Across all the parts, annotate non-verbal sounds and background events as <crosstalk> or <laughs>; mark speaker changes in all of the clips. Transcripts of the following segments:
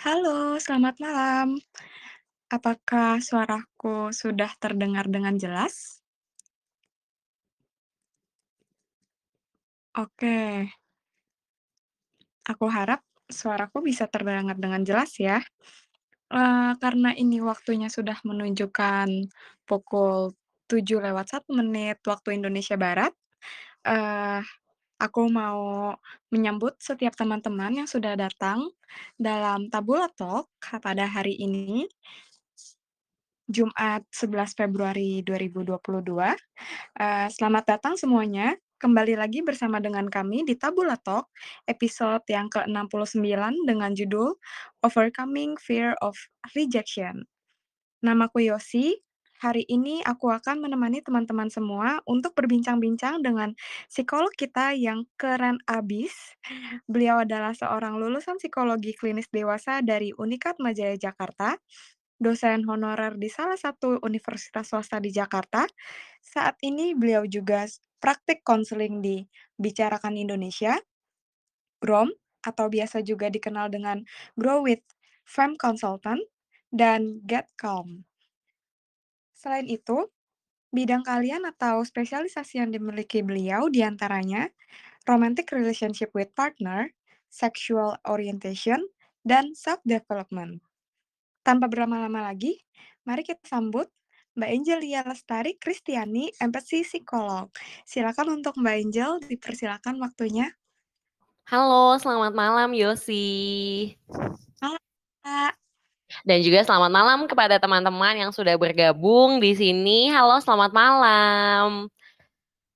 Speaker 1: Halo, selamat malam. Apakah suaraku sudah terdengar dengan jelas? Oke. Aku harap suaraku bisa terdengar dengan jelas ya. Eee, karena ini waktunya sudah menunjukkan pukul 7.01 menit waktu Indonesia Barat, eee, aku mau menyambut setiap teman-teman yang sudah datang dalam Tabula Talk pada hari ini. Jumat 11 Februari 2022. Eee, selamat datang semuanya, kembali lagi bersama dengan kami di Tabula Talk, episode yang ke-69 dengan judul Overcoming Fear of Rejection. Namaku Yosi, hari ini aku akan menemani teman-teman semua untuk berbincang-bincang dengan psikolog kita yang keren abis. Beliau adalah seorang lulusan psikologi klinis dewasa dari Unikat Majaya Jakarta, dosen honorer di salah satu universitas swasta di Jakarta. Saat ini beliau juga praktik konseling di Bicarakan Indonesia, GROM, atau biasa juga dikenal dengan Grow with Femme Consultant, dan Get Calm. Selain itu, bidang keahlian atau spesialisasi yang dimiliki beliau di antaranya romantic relationship with partner, sexual orientation, dan self-development. Tanpa berlama-lama lagi, mari kita sambut Mbak Angelia Lestari Kristiani, empati psikolog. Silakan untuk Mbak Angel, dipersilakan waktunya.
Speaker 2: Halo, selamat malam Yosi.
Speaker 1: Malam, Kak.
Speaker 2: Dan juga selamat malam kepada teman-teman yang sudah bergabung di sini. Halo, selamat malam.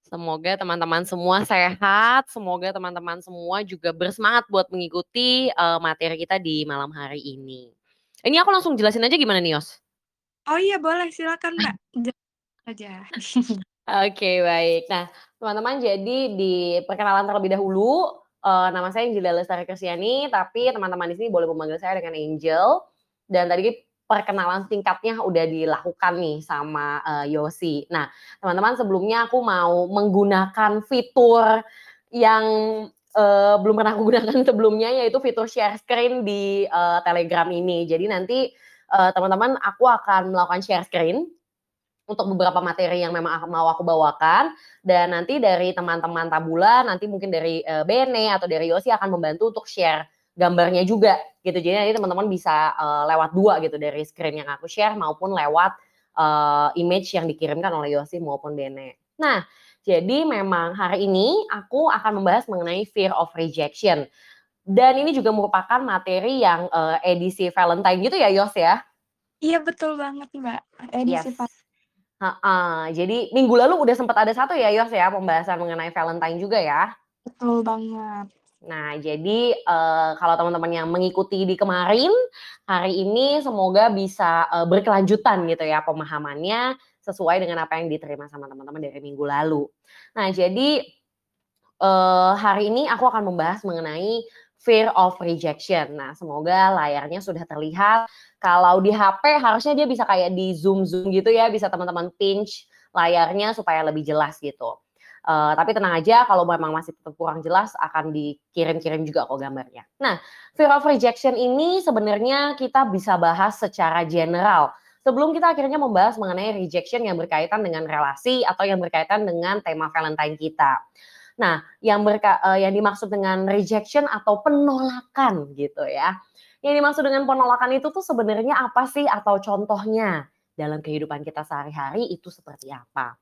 Speaker 2: Semoga teman-teman semua sehat, semoga teman-teman semua juga bersemangat buat mengikuti, eee, materi kita di malam hari ini. Ini aku langsung jelasin aja gimana nih, Yos?
Speaker 1: Oh iya boleh, silakan Mbak, aja. <laughs>
Speaker 2: Oke, baik. Nah, teman-teman jadi di perkenalan terlebih dahulu, eee, nama saya Angelia Lestari Kristiani, tapi teman-teman di sini boleh memanggil saya dengan Angel. Dan tadi perkenalan singkatnya udah dilakukan nih sama, eee, Yosi. Nah, teman-teman sebelumnya aku mau menggunakan fitur yang, eee, belum pernah aku gunakan <laughs> sebelumnya, yaitu fitur share screen di, eee, Telegram ini. Jadi nanti, eee, teman-teman aku akan melakukan share screen untuk beberapa materi yang memang mau aku bawakan, dan nanti dari teman-teman Tabula, nanti mungkin dari, eee, Bene atau dari Yosi akan membantu untuk share gambarnya juga gitu. Jadi nanti teman-teman bisa, eee, lewat 2 gitu, dari screen yang aku share maupun lewat, eee, image yang dikirimkan oleh Yosi maupun Bene. Nah, jadi memang hari ini aku akan membahas mengenai fear of rejection. Dan ini juga merupakan materi yang, eee, edisi Valentine gitu ya, Yos, ya?
Speaker 1: Iya betul banget, Mbak,
Speaker 2: Yes.
Speaker 1: edisi va
Speaker 2: Heeh, jadi minggu lalu udah sempet ada 1 ya, Yos, ya, pembahasan mengenai Valentine juga ya?
Speaker 1: Betul banget.
Speaker 2: Nah, jadi, eee, kalau teman-teman yang mengikuti di kemarin, hari ini semoga bisa, eee, berkelanjutan gitu ya pemahamannya, sesuai dengan apa yang diterima sama teman-teman dari minggu lalu. Nah, jadi, eee, hari ini aku akan membahas mengenai fear of rejection. Nah, semoga layarnya sudah terlihat. Kalau di HP harusnya dia bisa kayak di-zoom-zoom gitu ya, bisa teman-teman pinch layarnya supaya lebih jelas gitu. Eee, tapi tenang aja kalau memang masih tetap kurang jelas akan dikirim-kirim juga kok gambarnya. Nah, fear of rejection ini sebenarnya kita bisa bahas secara general, sebelum kita akhirnya membahas mengenai rejection yang berkaitan dengan relasi atau yang berkaitan dengan tema Valentine kita. Nah, yang berka eee, yang dimaksud dengan rejection atau penolakan gitu ya. Yang dimaksud dengan penolakan itu tuh sebenarnya apa sih atau contohnya dalam kehidupan kita sehari-hari itu seperti apa.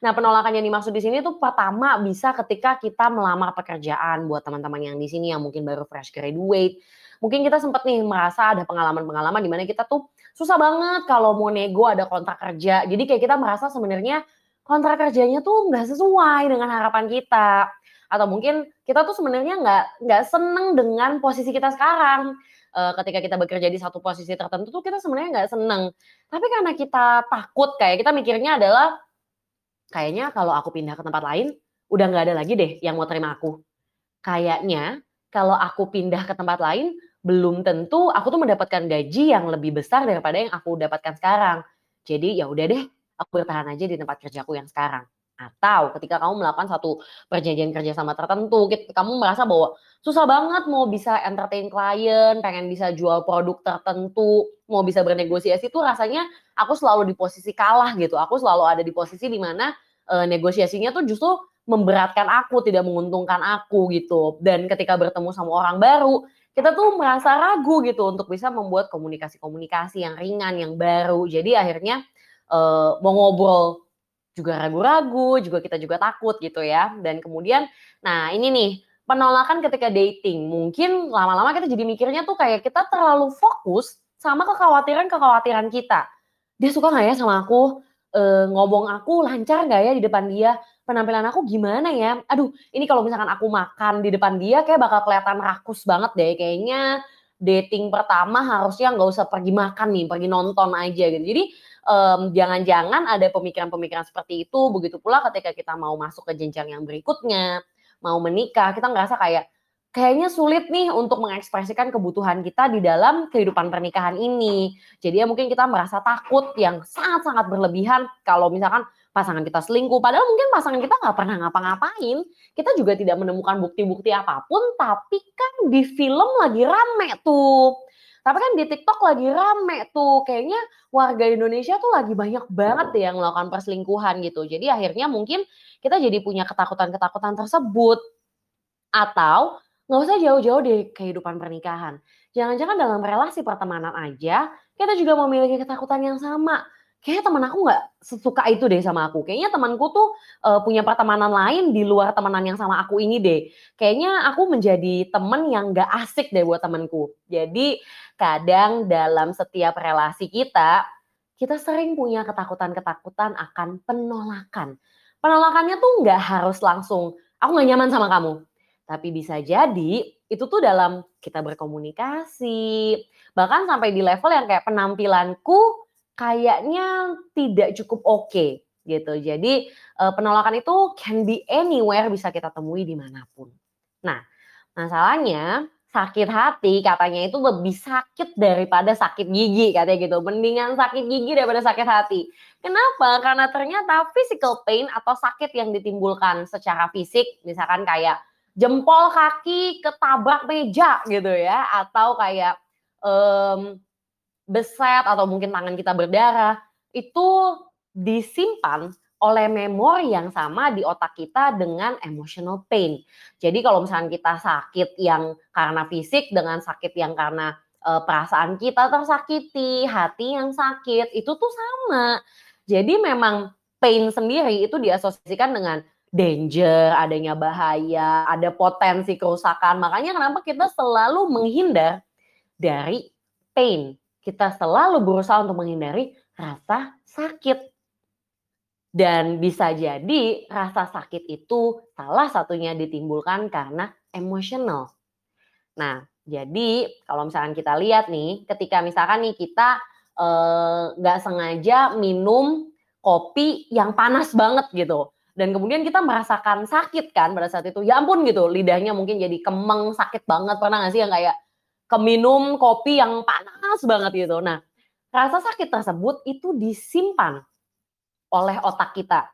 Speaker 2: Nah, penolakan yang dimaksud di sini tuh pertama bisa ketika kita melamar pekerjaan buat teman-teman yang di sini yang mungkin baru fresh graduate, mungkin kita sempet nih merasa ada pengalaman-pengalaman di mana kita tuh susah banget kalau mau nego ada kontrak kerja. Jadi kayak kita merasa sebenarnya kontrak kerjanya tuh nggak sesuai dengan harapan kita. Atau mungkin kita tuh sebenarnya nggak nggak seneng dengan posisi kita sekarang. Eee, ketika kita bekerja di satu posisi tertentu tuh kita sebenarnya nggak seneng. Tapi karena kita takut, kayak kita mikirnya adalah, "Kayaknya kalau aku pindah ke tempat lain, udah nggak ada lagi deh yang mau terima aku. Kayaknya kalau aku pindah ke tempat lain, belum tentu aku tuh mendapatkan gaji yang lebih besar daripada yang aku dapatkan sekarang. Jadi ya udah deh, aku bertahan aja di tempat kerjaku yang sekarang." Atau ketika kamu melakukan satu perjanjian kerjasama tertentu, kamu merasa bahwa susah banget mau bisa entertain klien, pengen bisa jual produk tertentu, mau bisa bernegosiasi tuh rasanya aku selalu di posisi kalah gitu. Aku selalu ada di posisi di mana e, negosiasinya tuh justru memberatkan aku, tidak menguntungkan aku gitu. Dan ketika bertemu sama orang baru, kita tuh merasa ragu gitu untuk bisa membuat komunikasi-komunikasi yang ringan, yang baru. Jadi akhirnya e, mau ngobrol juga ragu-ragu, juga kita juga takut gitu ya. Dan kemudian, nah ini nih, penolakan ketika dating. Mungkin lama-lama kita jadi mikirnya tuh kayak kita terlalu fokus sama kekhawatiran-kekhawatiran kita. Dia suka gak ya sama aku? E, ngomong aku lancar gak ya di depan dia? Penampilan aku gimana ya? Aduh, ini kalau misalkan aku makan di depan dia kayak bakal kelihatan rakus banget deh. Kayaknya dating pertama harusnya nggak usah pergi makan nih, pergi nonton aja gitu. Jadi um, jangan-jangan ada pemikiran-pemikiran seperti itu. Begitu pula ketika kita mau masuk ke jenjang yang berikutnya, mau menikah, kita ngerasa kayak kayaknya sulit nih untuk mengekspresikan kebutuhan kita di dalam kehidupan pernikahan ini. Jadi ya mungkin kita merasa takut yang sangat-sangat berlebihan kalau misalkan pasangan kita selingkuh. Padahal mungkin pasangan kita nggak pernah ngapa-ngapain. Kita juga tidak menemukan bukti-bukti apa pun, tapi kan di film lagi rame tuh tapi kan di TikTok lagi rame tuh, kayaknya warga Indonesia tuh lagi banyak banget deh yang melakukan perselingkuhan gitu. Jadi akhirnya mungkin kita jadi punya ketakutan-ketakutan tersebut. Atau nggak usah jauh-jauh dari kehidupan pernikahan. Jangan-jangan dalam relasi pertemanan aja, kita juga memiliki ketakutan yang sama kayaknya teman aku nggak sesuka itu deh sama aku. Kayaknya temanku tuh uh, punya pertemanan lain di luar temenan yang sama aku ini deh. Kayaknya aku menjadi temen yang nggak asik deh buat temanku. Jadi kadang dalam setiap relasi kita, kita sering punya ketakutan-ketakutan akan penolakan. Penolakannya tuh nggak harus langsung, aku nggak nyaman sama kamu. Tapi bisa jadi itu tuh dalam kita berkomunikasi, bahkan sampai di level yang kayak penampilanku kayaknya tidak cukup oke okay, gitu. Jadi uh, penolakan itu can be anywhere bisa kita temui di mana pun. Nah masalahnya sakit hati katanya itu lebih sakit daripada sakit gigi katanya gitu. Mendingan sakit gigi daripada sakit hati. Kenapa? Karena ternyata physical pain atau sakit yang ditimbulkan secara fisik misalkan kayak jempol kaki ketabrak meja gitu ya atau kayak um, beset atau mungkin tangan kita berdarah, itu disimpan oleh memori yang sama di otak kita dengan emotional pain. Jadi kalau misalnya kita sakit yang karena fisik dengan sakit yang karena e, perasaan kita tersakiti, hati yang sakit, itu tuh sama. Jadi memang pain sendiri itu diasosiasikan dengan danger, adanya bahaya, ada potensi kerusakan. Makanya kenapa kita selalu menghindar dari pain kita selalu berusaha untuk menghindari rasa sakit. Dan bisa jadi rasa sakit itu salah satunya ditimbulkan karena emosional. Nah, jadi kalau misalkan kita lihat nih, ketika misalkan nih kita eh, nggak eh, sengaja minum kopi yang panas banget gitu, dan kemudian kita merasakan sakit kan pada saat itu, ya ampun gitu, lidahnya mungkin jadi kemeng, sakit banget, pernah nggak sih yang kayak keminum kopi yang panas banget gitu. Nah, rasa sakit tersebut itu disimpan oleh otak kita.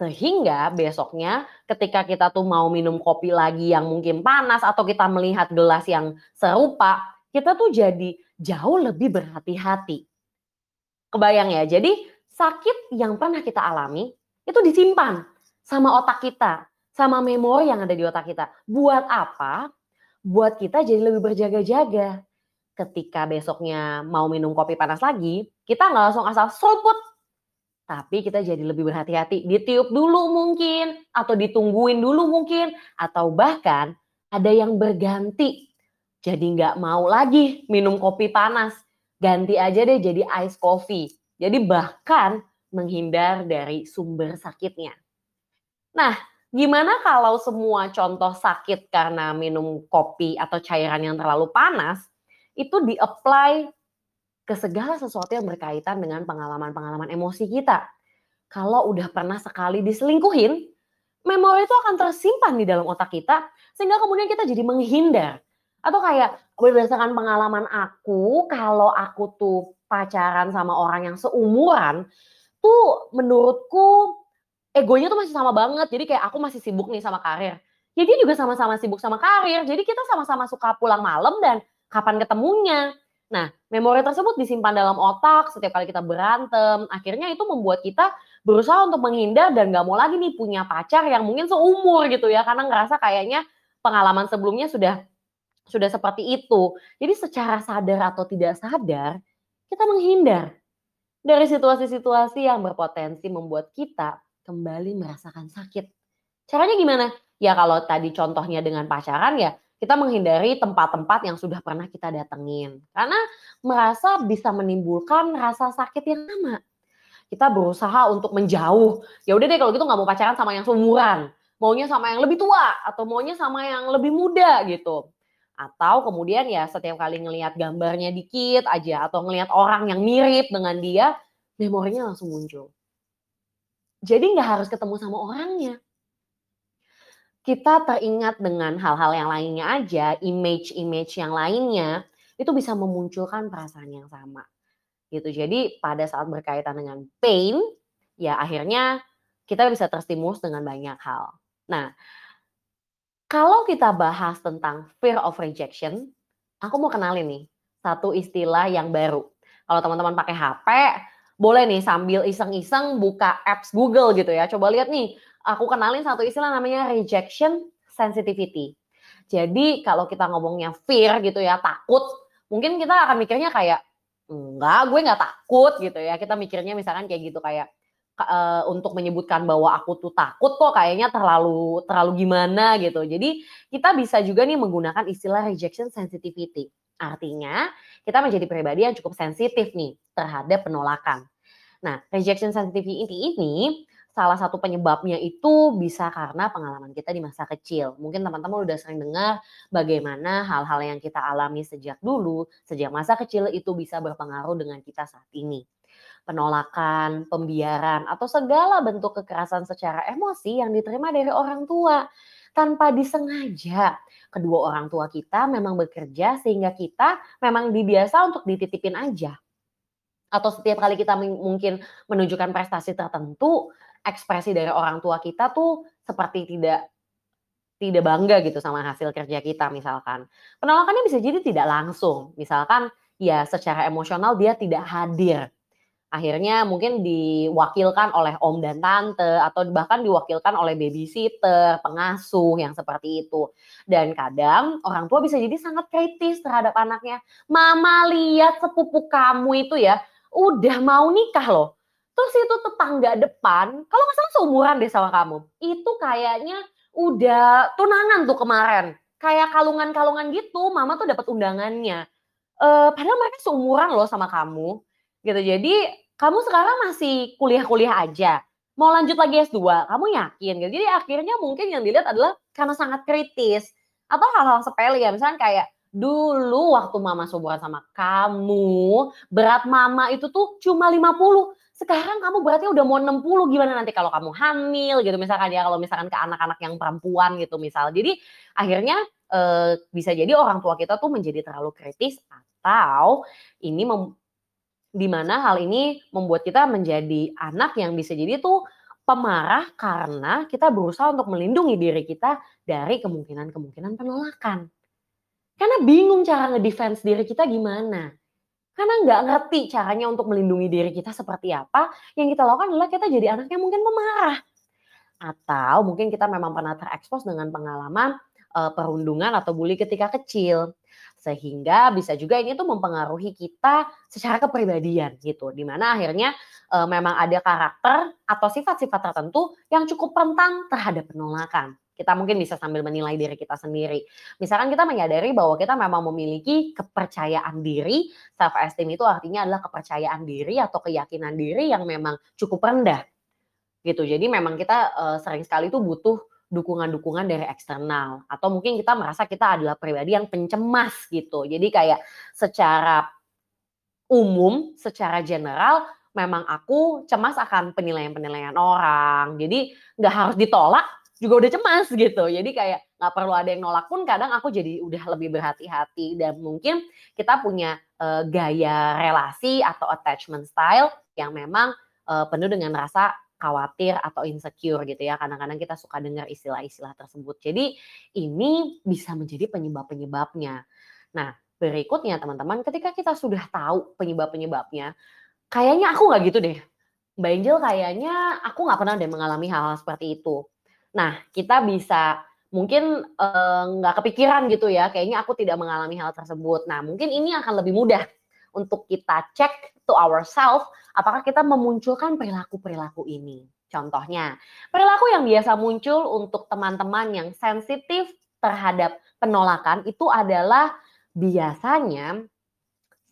Speaker 2: Sehingga besoknya ketika kita tuh mau minum kopi lagi yang mungkin panas atau kita melihat gelas yang serupa, kita tuh jadi jauh lebih berhati-hati. Kebayang ya, jadi sakit yang pernah kita alami itu disimpan sama otak kita, sama memori yang ada di otak kita. Buat apa? Buat kita jadi lebih berjaga-jaga. Ketika besoknya mau minum kopi panas lagi, kita nggak langsung asal seruput. Tapi kita jadi lebih berhati-hati. Ditiup dulu mungkin, atau ditungguin dulu mungkin, atau bahkan ada yang berganti. Jadi nggak mau lagi minum kopi panas. Ganti aja deh jadi ice coffee. Jadi bahkan menghindar dari sumber sakitnya. Nah, Gimana kalau semua contoh sakit karena minum kopi atau cairan yang terlalu panas itu di-apply ke segala sesuatu yang berkaitan dengan pengalaman-pengalaman emosi kita. Kalau udah pernah sekali diselingkuhin, memori itu akan tersimpan di dalam otak kita sehingga kemudian kita jadi menghindar. Atau kayak berdasarkan pengalaman aku, kalau aku tuh pacaran sama orang yang seumuran, tuh menurutku egonya tuh masih sama banget. Jadi kayak aku masih sibuk nih sama karir. Ya dia juga sama-sama sibuk sama karir. Jadi kita sama-sama suka pulang malam dan kapan ketemunya. Nah, memori tersebut disimpan dalam otak setiap kali kita berantem. Akhirnya itu membuat kita berusaha untuk menghindar dan gak mau lagi nih punya pacar yang mungkin seumur gitu ya. Karena ngerasa kayaknya pengalaman sebelumnya sudah sudah seperti itu. Jadi secara sadar atau tidak sadar, kita menghindar dari situasi-situasi yang berpotensi membuat kita kembali merasakan sakit. Caranya gimana? Ya kalau tadi contohnya dengan pacaran ya kita menghindari tempat-tempat yang sudah pernah kita datengin. Karena merasa bisa menimbulkan rasa sakit yang sama. Kita berusaha untuk menjauh. Ya udah deh kalau gitu nggak mau pacaran sama yang seumuran. Maunya sama yang lebih tua atau maunya sama yang lebih muda gitu. Atau kemudian ya setiap kali ngelihat gambarnya dikit aja atau ngelihat orang yang mirip dengan dia, memorinya langsung muncul. Jadi nggak harus ketemu sama orangnya. Kita teringat dengan hal-hal yang lainnya aja, image-image yang lainnya, itu bisa memunculkan perasaan yang sama. Gitu. Jadi pada saat berkaitan dengan pain, ya akhirnya kita bisa terstimulus dengan banyak hal. Nah, kalau kita bahas tentang fear of rejection, aku mau kenalin nih satu istilah yang baru. Kalau teman-teman pakai HP, boleh nih sambil iseng-iseng buka apps Google gitu ya. Coba lihat nih, aku kenalin satu istilah namanya rejection sensitivity. Jadi kalau kita ngomongnya fear gitu ya, takut, mungkin kita akan mikirnya kayak enggak, gue nggak takut gitu ya. Kita mikirnya misalkan kayak gitu kayak uh, untuk menyebutkan bahwa aku tuh takut kok kayaknya terlalu terlalu gimana gitu. Jadi kita bisa juga nih menggunakan istilah rejection sensitivity. Artinya kita menjadi pribadi yang cukup sensitif nih terhadap penolakan. Nah, rejection sensitivity ini salah satu penyebabnya itu bisa karena pengalaman kita di masa kecil. Mungkin teman-teman udah sering dengar bagaimana hal-hal yang kita alami sejak dulu, sejak masa kecil itu bisa berpengaruh dengan kita saat ini penolakan, pembiaran, atau segala bentuk kekerasan secara emosi yang diterima dari orang tua tanpa disengaja. Kedua orang tua kita memang bekerja sehingga kita memang dibiasa untuk dititipin aja. Atau setiap kali kita mungkin menunjukkan prestasi tertentu, ekspresi dari orang tua kita tuh seperti tidak tidak bangga gitu sama hasil kerja kita misalkan. Penolakannya bisa jadi tidak langsung. Misalkan ya secara emosional dia tidak hadir akhirnya mungkin diwakilkan oleh om dan tante atau bahkan diwakilkan oleh babysitter, pengasuh yang seperti itu. Dan kadang orang tua bisa jadi sangat kritis terhadap anaknya. Mama lihat sepupu kamu itu ya, udah mau nikah loh. Terus itu tetangga depan, kalau nggak salah seumuran deh sama kamu. Itu kayaknya udah tunangan tuh kemarin. Kayak kalungan-kalungan gitu, mama tuh dapat undangannya. Uh, padahal mereka seumuran loh sama kamu gitu. Jadi kamu sekarang masih kuliah-kuliah aja, mau lanjut lagi S2, kamu yakin gitu. Jadi akhirnya mungkin yang dilihat adalah karena sangat kritis atau hal-hal sepele ya, misalnya kayak dulu waktu mama seumuran sama kamu, berat mama itu tuh cuma 50. Sekarang kamu beratnya udah mau 60, gimana nanti kalau kamu hamil gitu misalkan ya, kalau misalkan ke anak-anak yang perempuan gitu misal. Jadi akhirnya e, bisa jadi orang tua kita tuh menjadi terlalu kritis atau ini di mana hal ini membuat kita menjadi anak yang bisa jadi tuh pemarah karena kita berusaha untuk melindungi diri kita dari kemungkinan-kemungkinan penolakan. Karena bingung cara ngedefense diri kita gimana. Karena nggak ngerti caranya untuk melindungi diri kita seperti apa, yang kita lakukan adalah kita jadi anak yang mungkin pemarah. Atau mungkin kita memang pernah terekspos dengan pengalaman uh, perundungan atau bully ketika kecil sehingga bisa juga ini tuh mempengaruhi kita secara kepribadian gitu di mana akhirnya e, memang ada karakter atau sifat-sifat tertentu yang cukup rentan terhadap penolakan kita mungkin bisa sambil menilai diri kita sendiri. Misalkan kita menyadari bahwa kita memang memiliki kepercayaan diri, self esteem itu artinya adalah kepercayaan diri atau keyakinan diri yang memang cukup rendah. Gitu. Jadi memang kita uh, sering sekali itu butuh dukungan-dukungan dari eksternal atau mungkin kita merasa kita adalah pribadi yang pencemas gitu. Jadi kayak secara umum, secara general memang aku cemas akan penilaian-penilaian orang. Jadi nggak harus ditolak juga udah cemas gitu. Jadi kayak nggak perlu ada yang nolak pun kadang aku jadi udah lebih berhati-hati dan mungkin kita punya uh, gaya relasi atau attachment style yang memang uh, penuh dengan rasa khawatir atau insecure gitu ya. Kadang-kadang kita suka dengar istilah-istilah tersebut. Jadi ini bisa menjadi penyebab-penyebabnya. Nah, berikutnya teman-teman, ketika kita sudah tahu penyebab-penyebabnya, kayaknya aku nggak gitu deh. Mbak Angel kayaknya aku nggak pernah deh mengalami hal-hal seperti itu. Nah, kita bisa mungkin nggak uh, kepikiran gitu ya, kayaknya aku tidak mengalami hal tersebut. Nah, mungkin ini akan lebih mudah untuk kita cek to ourselves apakah kita memunculkan perilaku-perilaku ini. Contohnya, perilaku yang biasa muncul untuk teman-teman yang sensitif terhadap penolakan itu adalah biasanya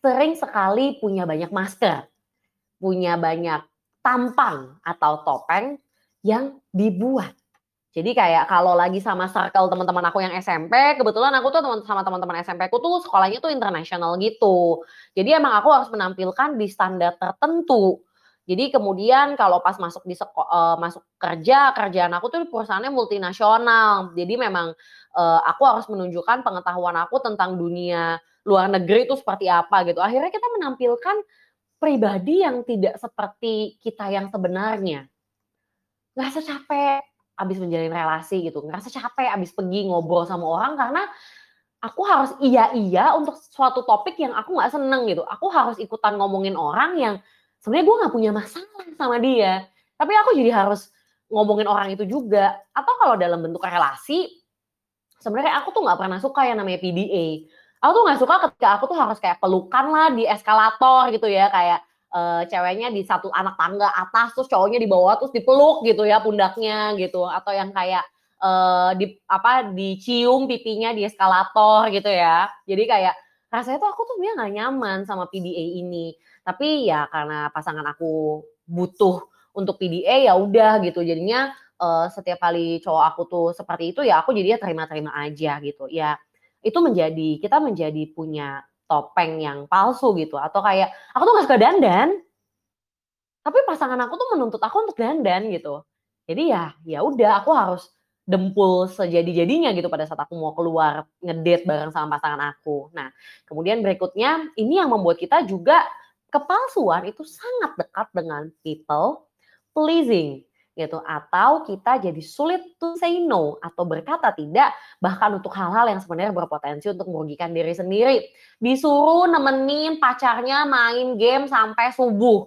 Speaker 2: sering sekali punya banyak masker, punya banyak tampang atau topeng yang dibuat jadi kayak kalau lagi sama circle teman-teman aku yang SMP, kebetulan aku tuh teman sama teman-teman SMP aku tuh sekolahnya tuh internasional gitu. Jadi emang aku harus menampilkan di standar tertentu. Jadi kemudian kalau pas masuk di uh, masuk kerja, kerjaan aku tuh perusahaannya multinasional. Jadi memang uh, aku harus menunjukkan pengetahuan aku tentang dunia luar negeri itu seperti apa gitu. Akhirnya kita menampilkan pribadi yang tidak seperti kita yang sebenarnya. Gak secapek abis menjalin relasi gitu. Ngerasa capek abis pergi ngobrol sama orang karena aku harus iya-iya untuk suatu topik yang aku nggak seneng gitu. Aku harus ikutan ngomongin orang yang sebenarnya gue nggak punya masalah sama dia. Tapi aku jadi harus ngomongin orang itu juga. Atau kalau dalam bentuk relasi sebenarnya aku tuh nggak pernah suka yang namanya PDA aku tuh nggak suka ketika aku tuh harus kayak pelukan lah di eskalator gitu ya kayak uh, ceweknya di satu anak tangga atas terus cowoknya di bawah terus dipeluk gitu ya pundaknya gitu. Atau yang kayak uh, di apa dicium pipinya di eskalator gitu ya. Jadi kayak rasanya tuh aku tuh dia nggak nyaman sama PDA ini. Tapi ya karena pasangan aku butuh untuk PDA ya udah gitu. Jadinya uh, setiap kali cowok aku tuh seperti itu ya aku jadinya terima-terima aja gitu. Ya itu menjadi kita menjadi punya topeng yang palsu gitu atau kayak aku tuh gak suka dandan. Tapi pasangan aku tuh menuntut aku untuk dandan gitu. Jadi ya ya udah aku harus dempul sejadi-jadinya gitu pada saat aku mau keluar ngedate bareng sama pasangan aku. Nah kemudian berikutnya ini yang membuat kita juga kepalsuan itu sangat dekat dengan people pleasing gitu. Atau kita jadi sulit to say no atau berkata tidak bahkan untuk hal-hal yang sebenarnya berpotensi untuk merugikan diri sendiri. Disuruh nemenin pacarnya main game sampai subuh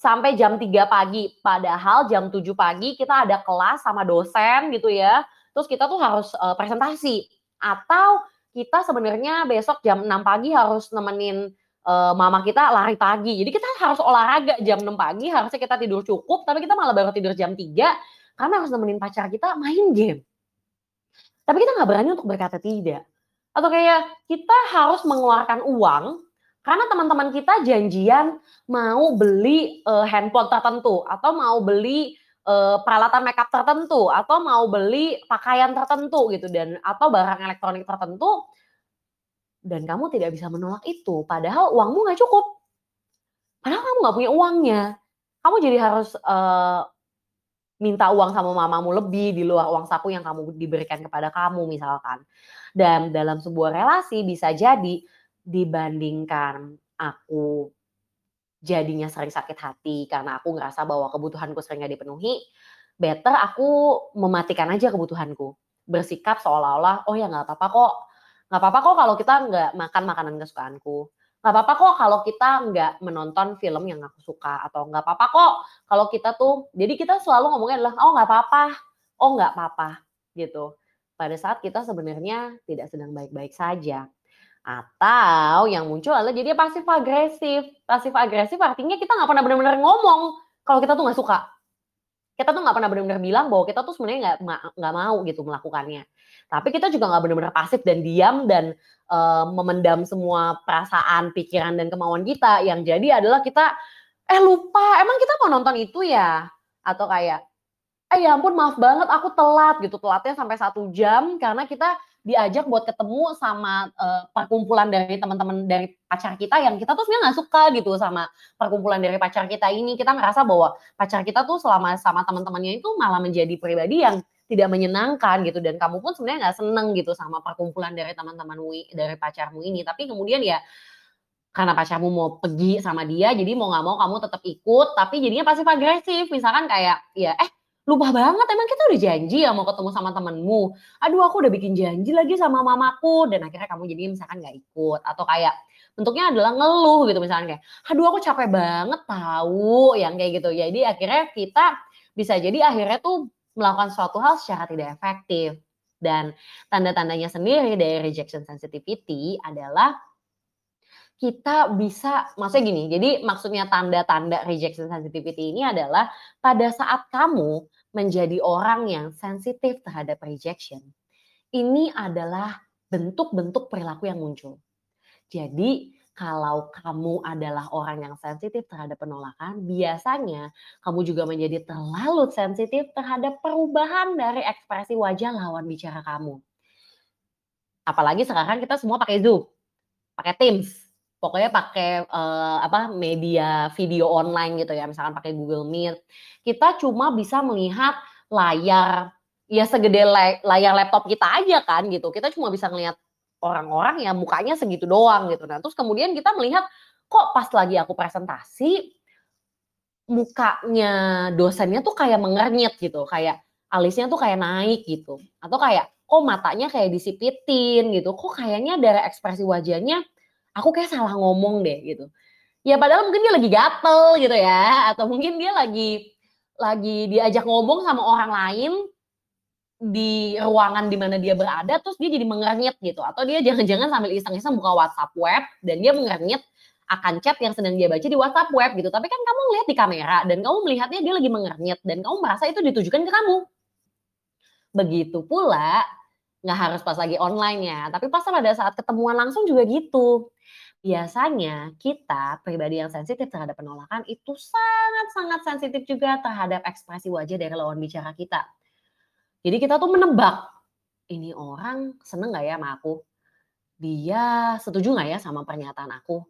Speaker 2: sampai jam 3 pagi. Padahal jam 7 pagi kita ada kelas sama dosen gitu ya. Terus kita tuh harus uh, presentasi. Atau kita sebenarnya besok jam 6 pagi harus nemenin uh, mama kita lari pagi. Jadi kita harus olahraga jam 6 pagi, harusnya kita tidur cukup, tapi kita malah baru tidur jam 3 karena harus nemenin pacar kita main game. Tapi kita nggak berani untuk berkata tidak. Atau kayak kita harus mengeluarkan uang karena teman-teman kita janjian mau beli uh, handphone tertentu atau mau beli uh, peralatan makeup tertentu atau mau beli pakaian tertentu gitu dan atau barang elektronik tertentu dan kamu tidak bisa menolak itu. Padahal uangmu nggak cukup. Padahal kamu nggak punya uangnya. Kamu jadi harus uh, minta uang sama mamamu lebih di luar uang saku yang kamu diberikan kepada kamu misalkan. Dan dalam sebuah relasi bisa jadi dibandingkan aku jadinya sering sakit hati karena aku ngerasa bahwa kebutuhanku sering gak dipenuhi, better aku mematikan aja kebutuhanku. Bersikap seolah-olah, oh ya nggak apa-apa kok, Nggak apa-apa kok kalau kita nggak makan makanan kesukaanku. Nggak apa-apa kok kalau kita nggak menonton film yang aku suka. Atau nggak apa-apa kok kalau kita tuh, jadi kita selalu ngomongnya adalah, oh nggak apa-apa, oh nggak apa-apa gitu. Pada saat kita sebenarnya tidak sedang baik-baik saja. Atau yang muncul adalah jadi pasif agresif. Pasif agresif artinya kita nggak pernah benar-benar ngomong kalau kita tuh nggak suka kita tuh nggak pernah benar-benar bilang bahwa kita tuh sebenarnya nggak nggak mau gitu melakukannya. Tapi kita juga nggak benar-benar pasif dan diam dan uh, memendam semua perasaan, pikiran dan kemauan kita. Yang jadi adalah kita eh lupa, emang kita mau nonton itu ya? Atau kayak eh ya ampun maaf banget aku telat gitu telatnya sampai satu jam karena kita diajak buat ketemu sama uh, perkumpulan dari teman-teman dari pacar kita yang kita tuh sebenarnya nggak suka gitu sama perkumpulan dari pacar kita ini. Kita ngerasa bahwa pacar kita tuh selama sama teman-temannya itu malah menjadi pribadi yang tidak menyenangkan gitu. Dan kamu pun sebenarnya nggak seneng gitu sama perkumpulan dari teman-temanmu dari pacarmu ini. Tapi kemudian ya karena pacarmu mau pergi sama dia, jadi mau nggak mau kamu tetap ikut, tapi jadinya pasif agresif. Misalkan kayak, ya eh lupa banget emang kita udah janji ya mau ketemu sama temenmu. Aduh aku udah bikin janji lagi sama mamaku dan akhirnya kamu jadi misalkan nggak ikut atau kayak bentuknya adalah ngeluh gitu misalnya kayak, aduh aku capek banget tahu yang kayak gitu. Jadi akhirnya kita bisa jadi akhirnya tuh melakukan suatu hal secara tidak efektif. Dan tanda-tandanya sendiri dari rejection sensitivity adalah kita bisa maksudnya gini, jadi maksudnya tanda-tanda rejection sensitivity ini adalah pada saat kamu menjadi orang yang sensitif terhadap rejection, ini adalah bentuk-bentuk perilaku yang muncul. Jadi kalau kamu adalah orang yang sensitif terhadap penolakan, biasanya kamu juga menjadi terlalu sensitif terhadap perubahan dari ekspresi wajah lawan bicara kamu. Apalagi sekarang kita semua pakai Zoom, pakai Teams, Pokoknya pakai, uh, apa, media video online gitu ya, misalkan pakai Google Meet. Kita cuma bisa melihat layar, ya segede layar laptop kita aja kan gitu. Kita cuma bisa ngelihat orang-orang yang mukanya segitu doang gitu. Nah, terus kemudian kita melihat, kok pas lagi aku presentasi, mukanya dosennya tuh kayak mengernyit gitu, kayak alisnya tuh kayak naik gitu. Atau kayak, kok matanya kayak disipitin gitu, kok kayaknya dari ekspresi wajahnya aku kayak salah ngomong deh gitu. Ya padahal mungkin dia lagi gatel gitu ya, atau mungkin dia lagi lagi diajak ngomong sama orang lain di ruangan di mana dia berada, terus dia jadi mengernyit gitu, atau dia jangan-jangan sambil iseng-iseng buka WhatsApp web dan dia mengernyit akan chat yang sedang dia baca di WhatsApp web gitu. Tapi kan kamu lihat di kamera dan kamu melihatnya dia lagi mengernyit dan kamu merasa itu ditujukan ke kamu. Begitu pula nggak harus pas lagi online ya, tapi pas pada saat ketemuan langsung juga gitu. Biasanya kita pribadi yang sensitif terhadap penolakan itu sangat-sangat sensitif juga terhadap ekspresi wajah dari lawan bicara kita. Jadi kita tuh menebak, ini orang seneng gak ya sama aku? Dia setuju gak ya sama pernyataan aku?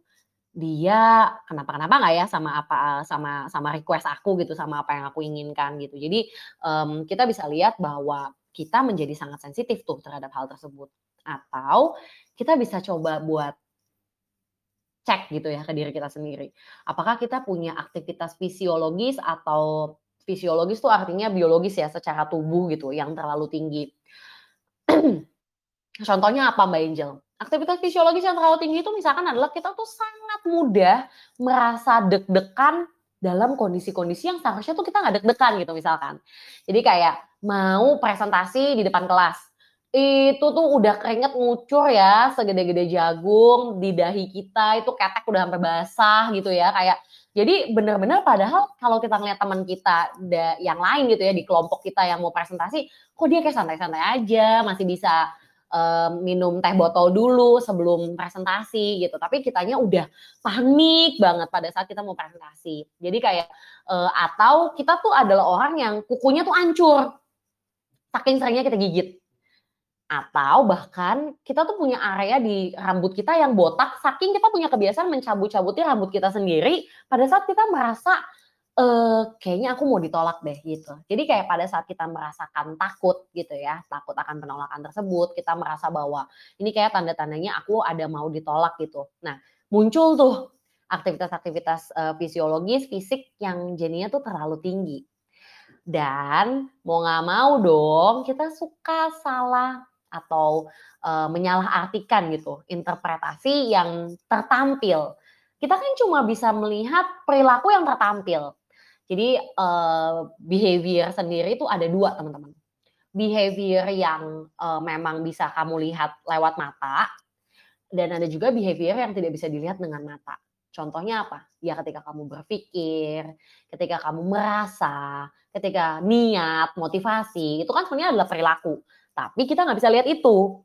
Speaker 2: Dia kenapa-kenapa gak ya sama apa sama sama request aku gitu, sama apa yang aku inginkan gitu. Jadi um, kita bisa lihat bahwa kita menjadi sangat sensitif tuh terhadap hal tersebut. Atau kita bisa coba buat cek gitu ya ke diri kita sendiri. Apakah kita punya aktivitas fisiologis atau fisiologis itu artinya biologis ya secara tubuh gitu yang terlalu tinggi. <clears throat> Contohnya apa Mbak Angel? Aktivitas fisiologis yang terlalu tinggi itu misalkan adalah kita tuh sangat mudah merasa deg-degan dalam kondisi-kondisi yang seharusnya tuh kita nggak deg-degan gitu misalkan. Jadi kayak mau presentasi di depan kelas, itu tuh udah keringet ngucur ya, segede-gede jagung di dahi kita, itu ketek udah sampai basah gitu ya, kayak jadi bener-bener padahal kalau kita ngeliat teman kita yang lain gitu ya di kelompok kita yang mau presentasi, kok dia kayak santai-santai aja, masih bisa um, minum teh botol dulu sebelum presentasi gitu. Tapi kitanya udah panik banget pada saat kita mau presentasi. Jadi kayak uh, atau kita tuh adalah orang yang kukunya tuh hancur. Saking seringnya kita gigit atau bahkan kita tuh punya area di rambut kita yang botak, saking kita punya kebiasaan mencabut-cabutin rambut kita sendiri pada saat kita merasa e, kayaknya aku mau ditolak deh gitu. Jadi kayak pada saat kita merasakan takut gitu ya, takut akan penolakan tersebut, kita merasa bahwa ini kayak tanda-tandanya aku ada mau ditolak gitu. Nah, muncul tuh aktivitas-aktivitas uh, fisiologis, fisik yang jadinya tuh terlalu tinggi. Dan mau nggak mau dong, kita suka salah atau uh, menyalahartikan gitu interpretasi yang tertampil. Kita kan cuma bisa melihat perilaku yang tertampil. Jadi uh, behavior sendiri itu ada dua teman-teman. Behavior yang uh, memang bisa kamu lihat lewat mata dan ada juga behavior yang tidak bisa dilihat dengan mata. Contohnya apa? Ya ketika kamu berpikir, ketika kamu merasa, ketika niat, motivasi, itu kan sebenarnya adalah perilaku. Tapi kita nggak bisa lihat itu.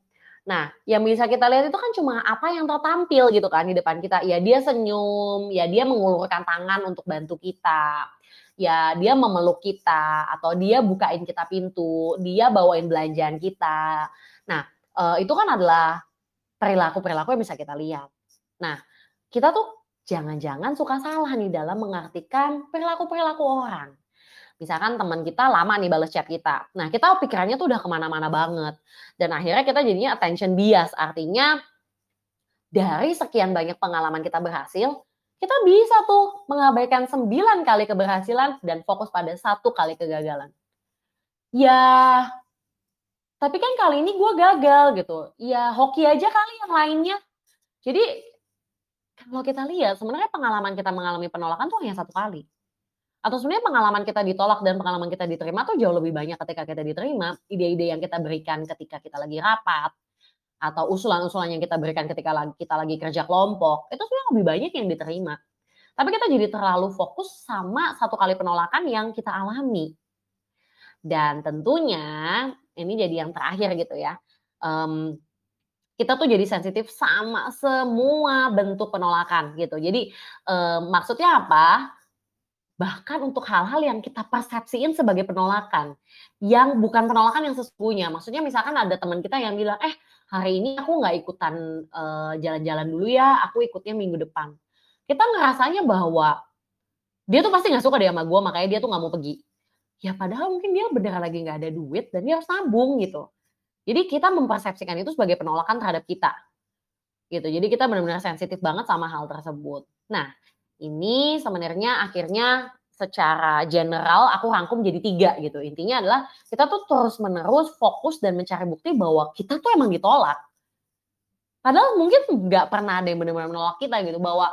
Speaker 2: Nah, yang bisa kita lihat itu kan cuma apa yang tertampil gitu kan di depan kita. Ya dia senyum, ya dia mengulurkan tangan untuk bantu kita. Ya dia memeluk kita atau dia bukain kita pintu, dia bawain belanjaan kita. Nah, itu kan adalah perilaku-perilaku yang bisa kita lihat. Nah, kita tuh jangan-jangan suka salah nih dalam mengartikan perilaku-perilaku orang. Misalkan teman kita lama nih balas chat kita. Nah, kita pikirannya tuh udah ke mana-mana banget. Dan akhirnya kita jadinya attention bias. Artinya dari sekian banyak pengalaman kita berhasil, kita bisa tuh mengabaikan 9 kali keberhasilan dan fokus pada satu kali kegagalan. Ya, tapi kan kali ini gue gagal gitu. Ya hoki aja kali yang lainnya. Jadi kalau kita lihat sebenarnya pengalaman kita mengalami penolakan tuh hanya satu kali. Atau sebenarnya pengalaman kita ditolak dan pengalaman kita diterima tuh jauh lebih banyak ketika kita diterima. Ide-ide yang kita berikan ketika kita lagi rapat, atau usulan-usulan yang kita berikan ketika kita lagi kerja kelompok, itu sebenarnya lebih banyak yang diterima. Tapi kita jadi terlalu fokus sama satu kali penolakan yang kita alami. Dan tentunya ini jadi yang terakhir gitu ya. Um, kita tuh jadi sensitif sama semua bentuk penolakan gitu. Jadi um, maksudnya apa? Bahkan untuk hal-hal yang kita persepsiin sebagai penolakan, yang bukan penolakan yang sesungguhnya. Maksudnya misalkan ada teman kita yang bilang, eh hari ini aku nggak ikutan jalan-jalan uh, dulu ya, aku ikutnya minggu depan. Kita ngerasanya bahwa dia tuh pasti nggak suka deh sama gue, makanya dia tuh nggak mau pergi. Ya padahal mungkin dia beneran lagi nggak ada duit dan dia harus nabung gitu. Jadi kita mempersepsikan itu sebagai penolakan terhadap kita. Gitu. Jadi kita benar-benar sensitif banget sama hal tersebut. Nah, ini sebenarnya akhirnya secara general aku rangkum jadi tiga gitu. Intinya adalah kita tuh terus menerus fokus dan mencari bukti bahwa kita tuh emang ditolak. Padahal mungkin nggak pernah ada yang benar-benar menolak kita gitu. Bahwa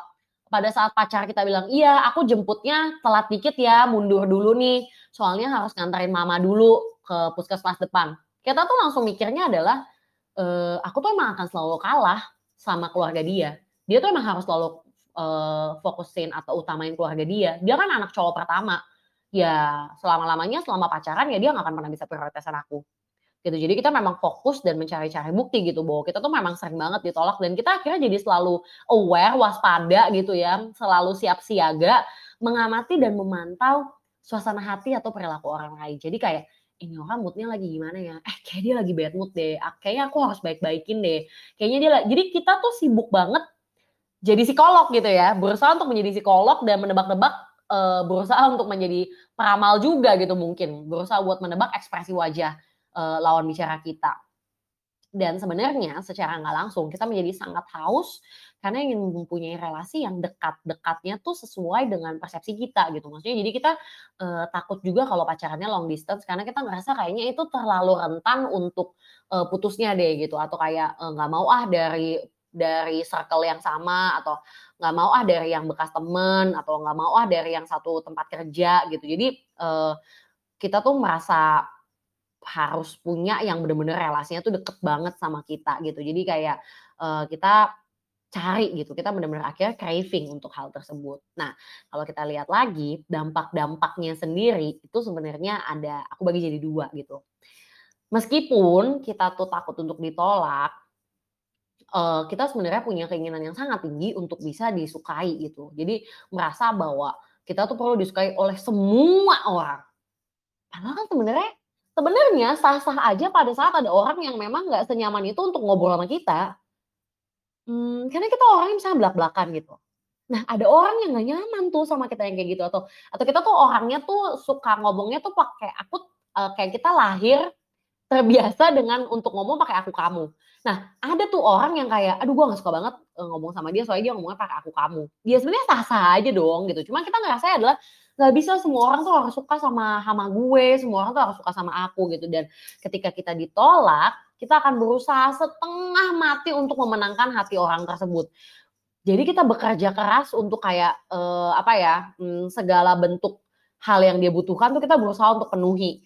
Speaker 2: pada saat pacar kita bilang, iya aku jemputnya telat dikit ya, mundur dulu nih. Soalnya harus nganterin mama dulu ke puskesmas depan. Kita tuh langsung mikirnya adalah, e, aku tuh emang akan selalu kalah sama keluarga dia. Dia tuh emang harus selalu uh, fokusin atau utamain keluarga dia. Dia kan anak cowok pertama. Ya selama-lamanya selama pacaran ya dia nggak akan pernah bisa prioritasan aku. Gitu. Jadi kita memang fokus dan mencari-cari bukti gitu bahwa kita tuh memang sering banget ditolak dan kita akhirnya jadi selalu aware, waspada gitu ya, selalu siap siaga mengamati dan memantau suasana hati atau perilaku orang lain. Jadi kayak ini orang moodnya lagi gimana ya? Eh kayak dia lagi bad mood deh. Ah, kayaknya aku harus baik-baikin deh. Kayaknya dia. Jadi kita tuh sibuk banget jadi psikolog gitu ya, berusaha untuk menjadi psikolog dan menebak-nebak uh, berusaha untuk menjadi peramal juga gitu mungkin, berusaha buat menebak ekspresi wajah uh, lawan bicara kita. Dan sebenarnya secara nggak langsung kita menjadi sangat haus karena ingin mempunyai relasi yang dekat-dekatnya tuh sesuai dengan persepsi kita gitu. Maksudnya jadi kita uh, takut juga kalau pacarannya long distance karena kita ngerasa kayaknya itu terlalu rentan untuk uh, putusnya deh gitu atau kayak nggak uh, mau ah dari dari circle yang sama atau nggak mau ah dari yang bekas temen atau nggak mau ah dari yang satu tempat kerja gitu. Jadi uh, kita tuh merasa harus punya yang bener-bener relasinya tuh deket banget sama kita gitu. Jadi kayak uh, kita cari gitu, kita benar-benar akhirnya craving untuk hal tersebut. Nah, kalau kita lihat lagi dampak-dampaknya sendiri itu sebenarnya ada, aku bagi jadi dua gitu. Meskipun kita tuh takut untuk ditolak, uh, kita sebenarnya punya keinginan yang sangat tinggi untuk bisa disukai gitu. Jadi merasa bahwa kita tuh perlu disukai oleh semua orang. Padahal kan sebenarnya sebenarnya sah-sah aja pada saat ada orang yang memang nggak senyaman itu untuk ngobrol sama kita. Hmm, karena kita orang yang misalnya belak-belakan gitu. Nah, ada orang yang nggak nyaman tuh sama kita yang kayak gitu atau atau kita tuh orangnya tuh suka ngomongnya tuh pakai aku uh, kayak kita lahir terbiasa dengan untuk ngomong pakai aku kamu. Nah, ada tuh orang yang kayak, aduh gue gak suka banget uh, ngomong sama dia soalnya dia ngomongnya pakai aku kamu. Dia sebenarnya sah-sah aja dong gitu. Cuma kita ngerasa adalah gak bisa semua orang tuh harus suka sama sama gue, semua orang tuh harus suka sama aku gitu. Dan ketika kita ditolak, kita akan berusaha setengah mati untuk memenangkan hati orang tersebut. Jadi kita bekerja keras untuk kayak uh, apa ya, hmm, segala bentuk hal yang dia butuhkan tuh kita berusaha untuk penuhi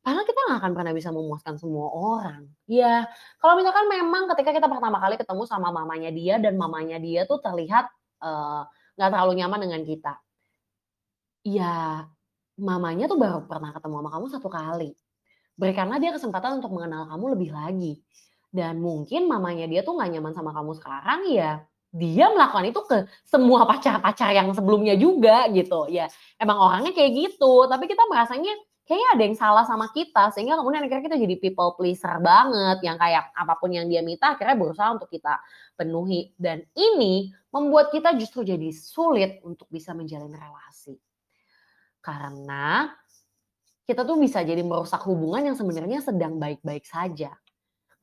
Speaker 2: karena kita nggak akan pernah bisa memuaskan semua orang. Ya, kalau misalkan memang ketika kita pertama kali ketemu sama mamanya dia dan mamanya dia tuh terlihat nggak uh, terlalu nyaman dengan kita. Ya, mamanya tuh baru pernah ketemu sama kamu satu kali. Berikanlah dia kesempatan untuk mengenal kamu lebih lagi. Dan mungkin mamanya dia tuh nggak nyaman sama kamu sekarang ya dia melakukan itu ke semua pacar-pacar yang sebelumnya juga gitu ya emang orangnya kayak gitu tapi kita merasanya kayaknya ada yang salah sama kita sehingga kemudian akhirnya kita jadi people pleaser banget yang kayak apa pun yang dia minta akhirnya berusaha untuk kita penuhi. Dan ini membuat kita justru jadi sulit untuk bisa menjalin relasi. Karena kita tuh bisa jadi merusak hubungan yang sebenarnya sedang baik-baik saja.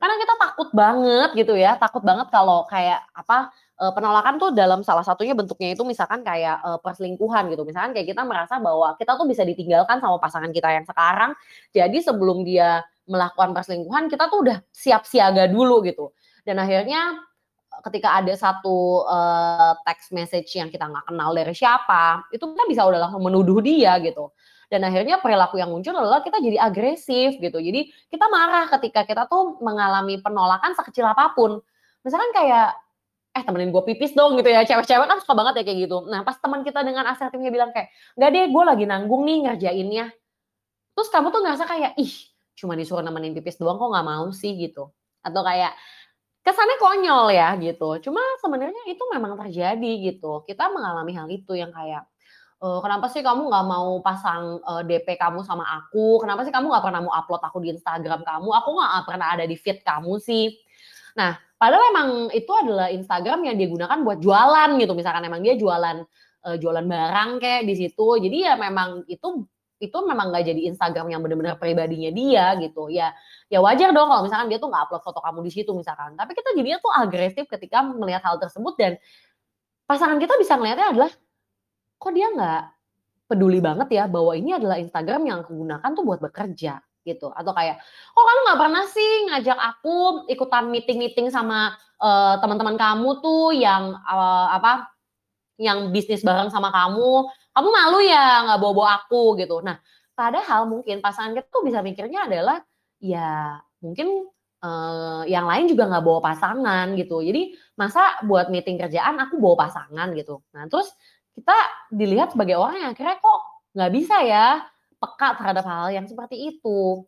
Speaker 2: Karena kita takut banget gitu ya, takut banget kalau kayak apa, eee, penolakan tuh dalam salah satunya bentuknya itu misalkan kayak, eee, perselingkuhan gitu. Misalkan kayak kita merasa bahwa kita tuh bisa ditinggalkan sama pasangan kita yang sekarang, jadi sebelum dia melakukan perselingkuhan, kita tuh udah siap siaga dulu gitu. Dan akhirnya ketika ada satu, eee, text message yang kita nggak kenal dari siapa, itu kita bisa udah langsung menuduh dia gitu. Dan akhirnya perilaku yang muncul adalah kita jadi agresif gitu. Jadi kita marah ketika kita tuh mengalami penolakan sekecil apa pun. Misalkan kayak, "Eh, temenin gue pipis dong," gitu ya, cewek-cewek kan suka banget ya kayak gitu. Nah, pas teman kita dengan asertifnya bilang kayak, "Nggak deh, gue lagi nanggung nih ngerjainnya." Terus kamu tuh ngerasa kayak, "Ih, cuma disuruh nemenin pipis doang kok nggak mau sih?" Gitu. Atau kayak, kesannya konyol ya gitu. Cuma sebenarnya itu memang terjadi gitu. Kita mengalami hal itu yang kayak, eee, "Kenapa sih kamu nggak mau pasang, eee, DP kamu sama aku? Kenapa sih kamu nggak pernah mau upload aku di Instagram kamu? Aku nggak pernah ada di feed kamu sih." Nah, padahal emang itu adalah Instagram yang dia gunakan buat jualan gitu, misalkan emang dia jualan, eee, jualan barang kayak di situ. Jadi ya memang itu itu memang nggak jadi Instagram yang benar-benar pribadinya dia gitu. Ya ya wajar dong kalau misalkan dia tuh nggak upload foto kamu di situ misalkan. Tapi kita jadinya tuh agresif ketika melihat hal tersebut dan pasangan kita bisa ngelihatnya adalah, kok dia nggak peduli banget ya bahwa ini adalah Instagram yang aku gunakan tuh buat bekerja gitu. Atau kayak, kok kamu nggak pernah sih ngajak aku ikutan meeting-meeting sama uh, teman-teman kamu tuh yang uh, apa yang bisnis bareng sama kamu, kamu malu ya nggak bawa-bawa aku gitu. Nah, padahal mungkin pasangan kita tuh bisa mikirnya adalah ya mungkin uh, yang lain juga nggak bawa pasangan gitu. Jadi masa buat meeting kerjaan aku bawa pasangan gitu. Nah terus kita dilihat sebagai orang yang akhirnya kok nggak bisa ya peka terhadap hal yang seperti itu.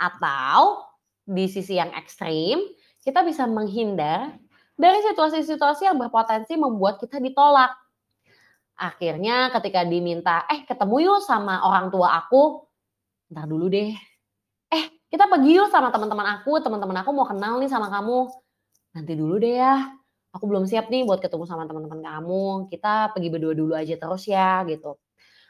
Speaker 2: Atau di sisi yang ekstrim kita bisa menghindar dari situasi-situasi yang berpotensi membuat kita ditolak Akhirnya ketika diminta, "Eh, ketemu yuk sama orang tua aku." "Entar dulu deh." "Eh, kita pergi yuk sama teman-teman aku, teman-teman aku mau kenal nih sama kamu." "Nanti dulu deh ya, aku belum siap nih buat ketemu sama teman-teman kamu, kita pergi berdua dulu aja terus ya." Gitu.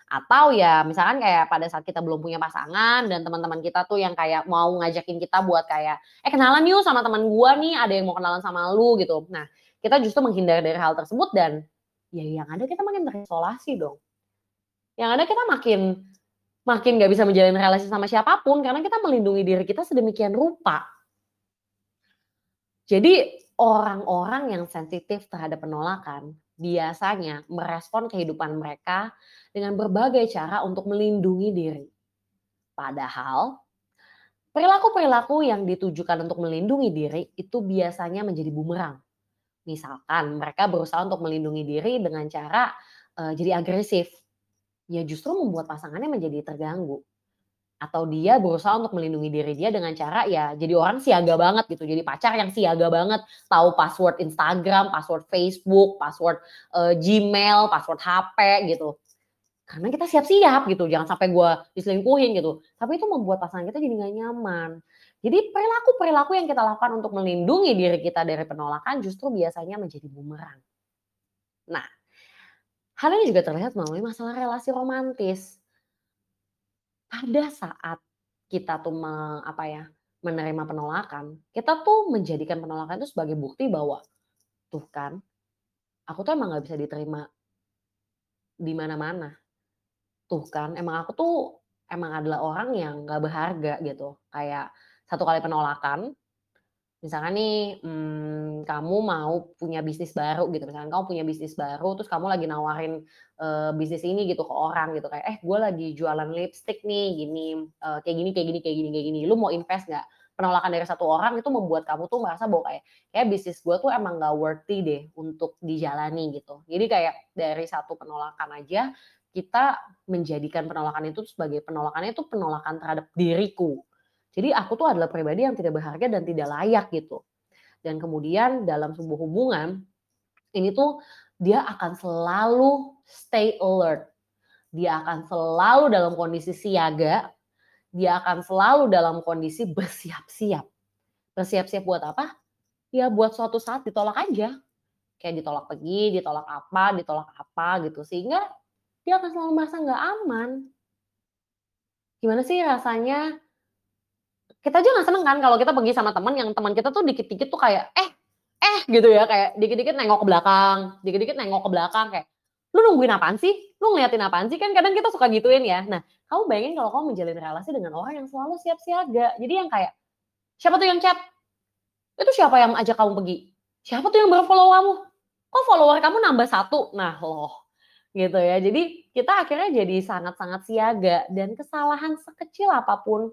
Speaker 2: Atau ya misalkan kayak pada saat kita belum punya pasangan dan teman-teman kita tuh yang kayak mau ngajakin kita buat kayak, "Eh, kenalan yuk sama teman gua nih, ada yang mau kenalan sama lu." Gitu. Nah, kita justru menghindar dari hal tersebut dan ya yang ada kita makin terisolasi dong. Yang ada kita makin makin nggak bisa menjalin relasi sama siapa pun karena kita melindungi diri kita sedemikian rupa. Jadi orang-orang yang sensitif terhadap penolakan biasanya merespon kehidupan mereka dengan berbagai cara untuk melindungi diri. Padahal perilaku-perilaku yang ditujukan untuk melindungi diri itu biasanya menjadi bumerang Misalkan mereka berusaha untuk melindungi diri dengan cara, eee, jadi agresif, ya justru membuat pasangannya menjadi terganggu. Atau dia berusaha untuk melindungi diri dia dengan cara ya jadi orang siaga banget gitu, jadi pacar yang siaga banget, tahu password Instagram, password Facebook, password, eee, Gmail, password HP gitu. Karena kita siap-siap gitu, jangan sampai gue diselingkuhin gitu. Tapi itu membuat pasangan kita jadi nggak nyaman. Jadi perilaku-perilaku yang kita lakukan untuk melindungi diri kita dari penolakan justru biasanya menjadi bumerang. Nah, hal ini juga terlihat melalui masalah relasi romantis. Pada saat kita tuh me, apa ya, menerima penolakan, kita tuh menjadikan penolakan itu sebagai bukti bahwa tuh kan, aku tuh emang nggak bisa diterima di mana-mana. Tuh kan, emang aku tuh emang adalah orang yang nggak berharga gitu. Kayak satu kali penolakan, misalkan nih, mmm, kamu mau punya bisnis baru gitu, misalkan kamu punya bisnis baru, terus kamu lagi nawarin, eee, bisnis ini gitu ke orang gitu, kayak, "Eh, gue lagi jualan lipstick nih, gini, eee, kayak gini kayak gini kayak gini kayak gini, lu mau invest nggak?" Penolakan dari satu orang itu membuat kamu tuh merasa bahwa kayak, kayak bisnis gue tuh emang nggak worthy deh untuk dijalani gitu. Jadi kayak dari satu penolakan aja, kita menjadikan penolakan itu sebagai penolakannya itu penolakan terhadap diriku. Jadi aku tuh adalah pribadi yang tidak berharga dan tidak layak gitu. Dan kemudian dalam sebuah hubungan ini tuh dia akan selalu stay alert. Dia akan selalu dalam kondisi siaga. Dia akan selalu dalam kondisi bersiap-siap. Bersiap-siap buat apa? Ya buat suatu saat ditolak aja. Kayak ditolak pergi, ditolak apa, ditolak apa gitu. Sehingga dia akan selalu merasa nggak aman. Gimana sih rasanya kita aja nggak seneng kan kalau kita pergi sama teman yang teman kita tuh dikit-dikit tuh kayak eh eh gitu ya kayak dikit-dikit nengok ke belakang, dikit-dikit nengok ke belakang kayak lu nungguin apaan sih? Lu ngeliatin apaan sih? Kan kadang kita suka gituin ya. Nah, kamu bayangin kalau kamu menjalin relasi dengan orang yang selalu siap siaga. Jadi yang kayak siapa tuh yang chat? Itu siapa yang ajak kamu pergi? Siapa tuh yang baru follow kamu? Kok follower kamu nambah satu? Nah loh, gitu ya. Jadi kita akhirnya jadi sangat-sangat siaga dan kesalahan sekecil apa pun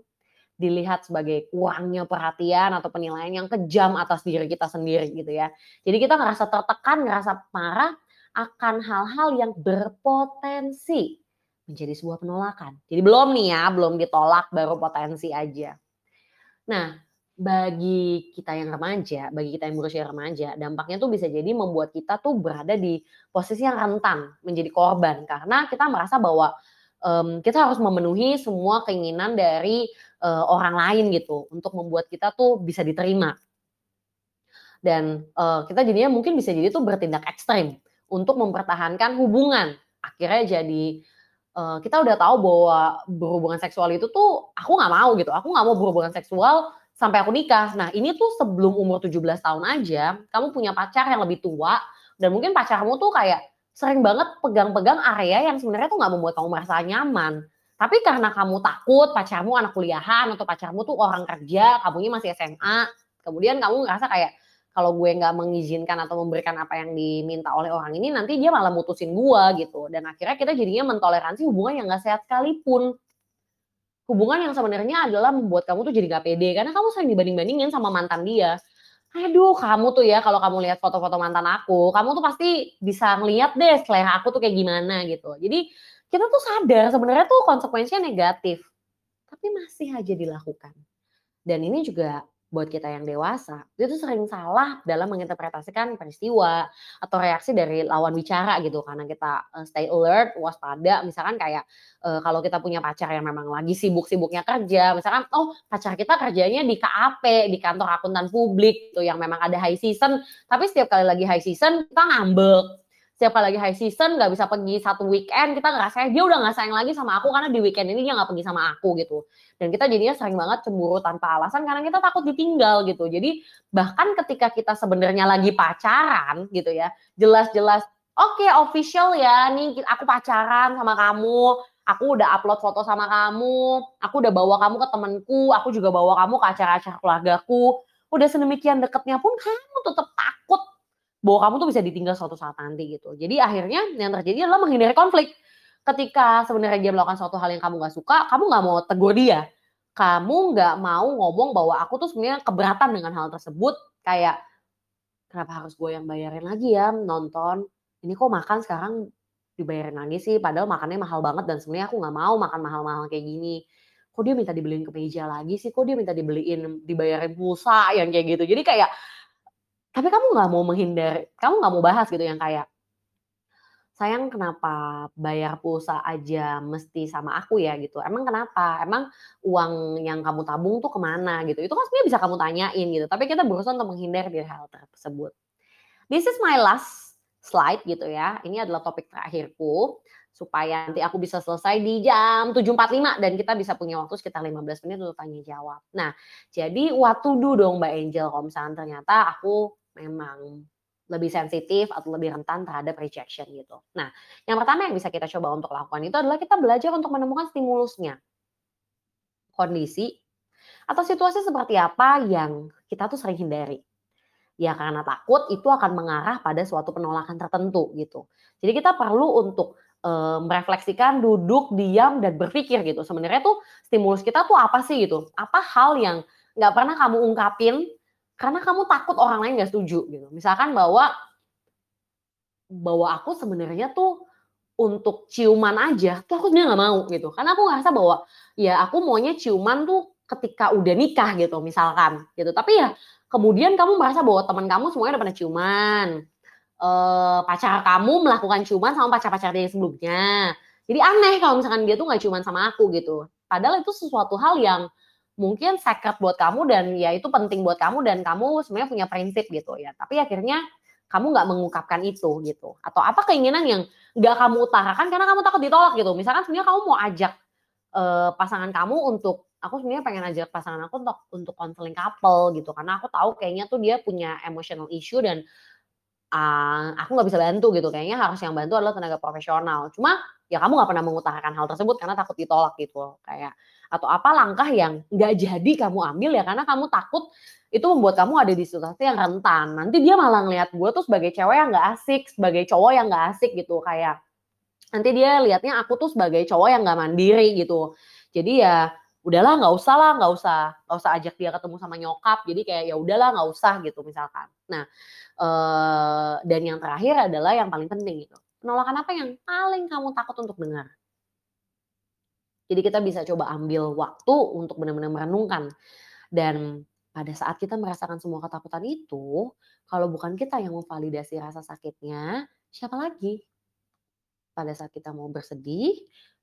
Speaker 2: dilihat sebagai kurangnya perhatian atau penilaian yang kejam atas diri kita sendiri gitu ya. Jadi kita ngerasa tertekan, ngerasa marah akan hal-hal yang berpotensi menjadi sebuah penolakan. Jadi belum nih ya, belum ditolak baru potensi aja. Nah, bagi kita yang remaja, bagi kita yang berusia remaja, dampaknya tuh bisa jadi membuat kita tuh berada di posisi yang rentan menjadi korban karena kita merasa bahwa um, kita harus memenuhi semua keinginan dari uh, orang lain gitu untuk membuat kita tuh bisa diterima. Dan uh, kita jadinya mungkin bisa jadi tuh bertindak ekstrim untuk mempertahankan hubungan. Akhirnya jadi uh, kita udah tahu bahwa berhubungan seksual itu tuh aku nggak mau gitu. Aku nggak mau berhubungan seksual sampai aku nikah. Nah ini tuh sebelum umur 17 tahun aja, kamu punya pacar yang lebih tua dan mungkin pacarmu tuh kayak sering banget pegang-pegang area yang sebenarnya tuh nggak membuat kamu merasa nyaman. Tapi karena kamu takut pacarmu anak kuliahan atau pacarmu tuh orang kerja, kamunya masih SMA, kemudian kamu ngerasa kayak kalau gue nggak mengizinkan atau memberikan apa yang diminta oleh orang ini, nanti dia malah mutusin gue gitu. Dan akhirnya kita jadinya mentoleransi hubungan yang nggak sehat sekalipun. Hubungan yang sebenarnya adalah membuat kamu tuh jadi gak pede karena kamu sering dibanding-bandingin sama mantan dia. Aduh, kamu tuh ya kalau kamu lihat foto-foto mantan aku, kamu tuh pasti bisa ngeliat deh selera aku tuh kayak gimana gitu. Jadi kita tuh sadar sebenarnya tuh konsekuensinya negatif, tapi masih aja dilakukan. Dan ini juga buat kita yang dewasa, itu sering salah dalam menginterpretasikan peristiwa atau reaksi dari lawan bicara gitu. Karena kita uh, stay alert, waspada, misalkan kayak uh, kalau kita punya pacar yang memang lagi sibuk-sibuknya kerja, misalkan oh pacar kita kerjanya di KAP, di kantor akuntan publik tuh yang memang ada high season, tapi setiap kali lagi high season kita ngambek setiap kali lagi high season nggak bisa pergi satu weekend kita ngerasa dia udah nggak sayang lagi sama aku karena di weekend ini dia nggak pergi sama aku gitu. Dan kita jadinya sering banget cemburu tanpa alasan karena kita takut ditinggal gitu. Jadi bahkan ketika kita sebenarnya lagi pacaran gitu ya jelas-jelas oke okay, official ya nih aku pacaran sama kamu aku udah upload foto sama kamu aku udah bawa kamu ke temenku aku juga bawa kamu ke acara-acara keluargaku. Udah sedemikian deketnya pun kamu tetap takut bahwa kamu tuh bisa ditinggal suatu saat nanti gitu. Jadi akhirnya yang terjadi adalah menghindari konflik. Ketika sebenarnya dia melakukan suatu hal yang kamu gak suka, kamu gak mau tegur dia. Kamu gak mau ngomong bahwa aku tuh sebenarnya keberatan dengan hal tersebut. Kayak, kenapa harus gue yang bayarin lagi ya nonton? Ini kok makan sekarang dibayarin lagi sih, padahal makannya mahal banget dan sebenarnya aku gak mau makan mahal-mahal kayak gini. Kok dia minta dibeliin kemeja lagi sih? Kok dia minta dibeliin, dibayarin pulsa yang kayak gitu. Jadi kayak tapi kamu nggak mau menghindar, kamu nggak mau bahas gitu yang kayak, sayang kenapa bayar pulsa aja mesti sama aku ya gitu. Emang kenapa? Emang uang yang kamu tabung tuh ke mana gitu. Itu kan sebenarnya bisa kamu tanyain gitu. Tapi kita berusaha untuk menghindar dari hal tersebut. This is my last slide gitu ya. Ini adalah topik terakhirku supaya nanti aku bisa selesai di jam 7.45 dan kita bisa punya waktu sekitar 15 menit untuk tanya jawab. Nah, jadi what to do dong Mbak Angel kalau misalnya ternyata aku memang lebih sensitif atau lebih rentan terhadap rejection gitu. Nah, yang pertama yang bisa kita coba untuk lakukan itu adalah kita belajar untuk menemukan stimulusnya. Kondisi atau situasi seperti apa yang kita tuh sering hindari. Ya karena takut itu akan mengarah pada suatu penolakan tertentu gitu. Jadi kita perlu untuk merefleksikan, duduk, diam dan berpikir gitu. Sebenarnya tuh stimulus kita tuh apa sih gitu? Apa hal yang nggak pernah kamu ungkapin karena kamu takut orang lain gak setuju gitu. Misalkan bahwa bahwa aku sebenarnya tuh untuk ciuman aja tuh aku sebenarnya nggak mau gitu. Karena aku ngerasa bahwa ya aku maunya ciuman tuh ketika udah nikah gitu misalkan gitu. Tapi ya kemudian kamu merasa bahwa teman kamu semuanya udah pernah ciuman. E, pacar kamu melakukan ciuman sama pacar-pacar dia sebelumnya. Jadi aneh kalau misalkan dia tuh nggak ciuman sama aku gitu. Padahal itu sesuatu hal yang mungkin sacred buat kamu dan ya itu penting buat kamu dan kamu sebenarnya punya prinsip gitu ya. Tapi akhirnya kamu nggak mengungkapkan itu gitu. Atau apa keinginan yang nggak kamu utarakan karena kamu takut ditolak gitu. Misalkan sebenarnya kamu mau ajak uh, pasangan kamu untuk aku sebenarnya pengen ajak pasangan aku untuk untuk konseling couple gitu karena aku tahu kayaknya tuh dia punya emotional issue dan uh, aku nggak bisa bantu gitu kayaknya harus yang bantu adalah tenaga profesional cuma ya kamu nggak pernah mengutarakan hal tersebut karena takut ditolak gitu kayak atau apa langkah yang nggak jadi kamu ambil ya karena kamu takut itu membuat kamu ada di situasi yang rentan. Nanti dia malah ngeliat gue tuh sebagai cewek yang nggak asik sebagai cowok yang nggak asik gitu kayak nanti dia liatnya aku tuh sebagai cowok yang nggak mandiri gitu. Jadi ya udahlah nggak usah lah nggak usah nggak usah ajak dia ketemu sama nyokap jadi kayak ya udahlah nggak usah gitu misalkan. Nah ee, dan yang terakhir adalah yang paling penting gitu penolakan apa yang paling kamu takut untuk dengar jadi kita bisa coba ambil waktu untuk benar-benar merenungkan dan pada saat kita merasakan semua ketakutan itu, kalau bukan kita yang memvalidasi rasa sakitnya, siapa lagi? Pada saat kita mau bersedih,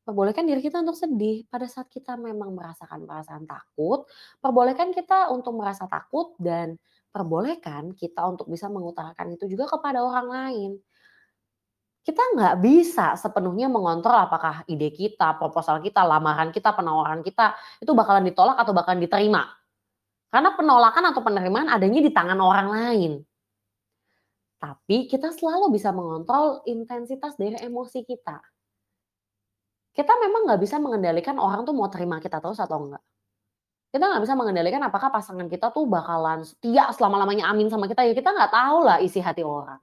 Speaker 2: Perbolehkan diri kita untuk sedih. Pada saat kita memang merasakan perasaan takut, perbolehkan kita untuk merasa takut dan perbolehkan kita untuk bisa mengutarakan itu juga kepada orang lain. Kita nggak bisa sepenuhnya mengontrol apakah ide kita, proposal kita, lamaran kita, penawaran kita itu bakalan ditolak atau bakalan diterima. Karena penolakan atau penerimaan adanya di tangan orang lain. Tapi kita selalu bisa mengontrol intensitas dari emosi kita kita memang nggak bisa mengendalikan orang tuh mau terima kita terus atau enggak. Kita nggak bisa mengendalikan apakah pasangan kita tuh bakalan setia selama-lamanya amin sama kita, ya kita nggak tahu lah isi hati orang.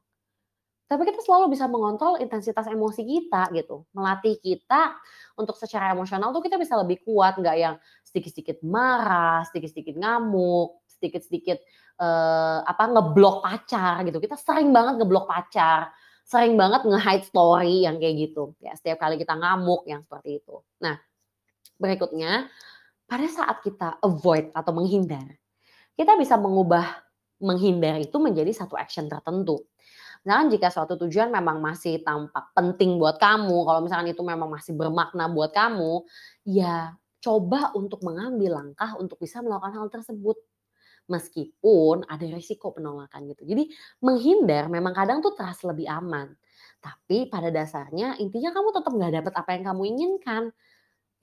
Speaker 2: Tapi kita selalu bisa mengontrol intensitas emosi kita gitu. Melatih kita untuk secara emosional tuh kita bisa lebih kuat, nggak yang sedikit-sedikit marah, sedikit-sedikit ngamuk, sedikit-sedikit uh, apa ngeblok pacar gitu. Kita sering banget ngeblok pacar sering banget nge-hide story yang kayak gitu. Ya, setiap kali kita ngamuk yang seperti itu. Nah, berikutnya pada saat kita avoid atau menghindar, kita bisa mengubah menghindar itu menjadi satu action tertentu. Misalkan jika suatu tujuan memang masih tampak penting buat kamu, kalau misalkan itu memang masih bermakna buat kamu, ya coba untuk mengambil langkah untuk bisa melakukan hal tersebut meskipun ada risiko penolakan gitu. Jadi menghindar memang kadang tuh terasa lebih aman. Tapi pada dasarnya intinya kamu tetap nggak dapat apa yang kamu inginkan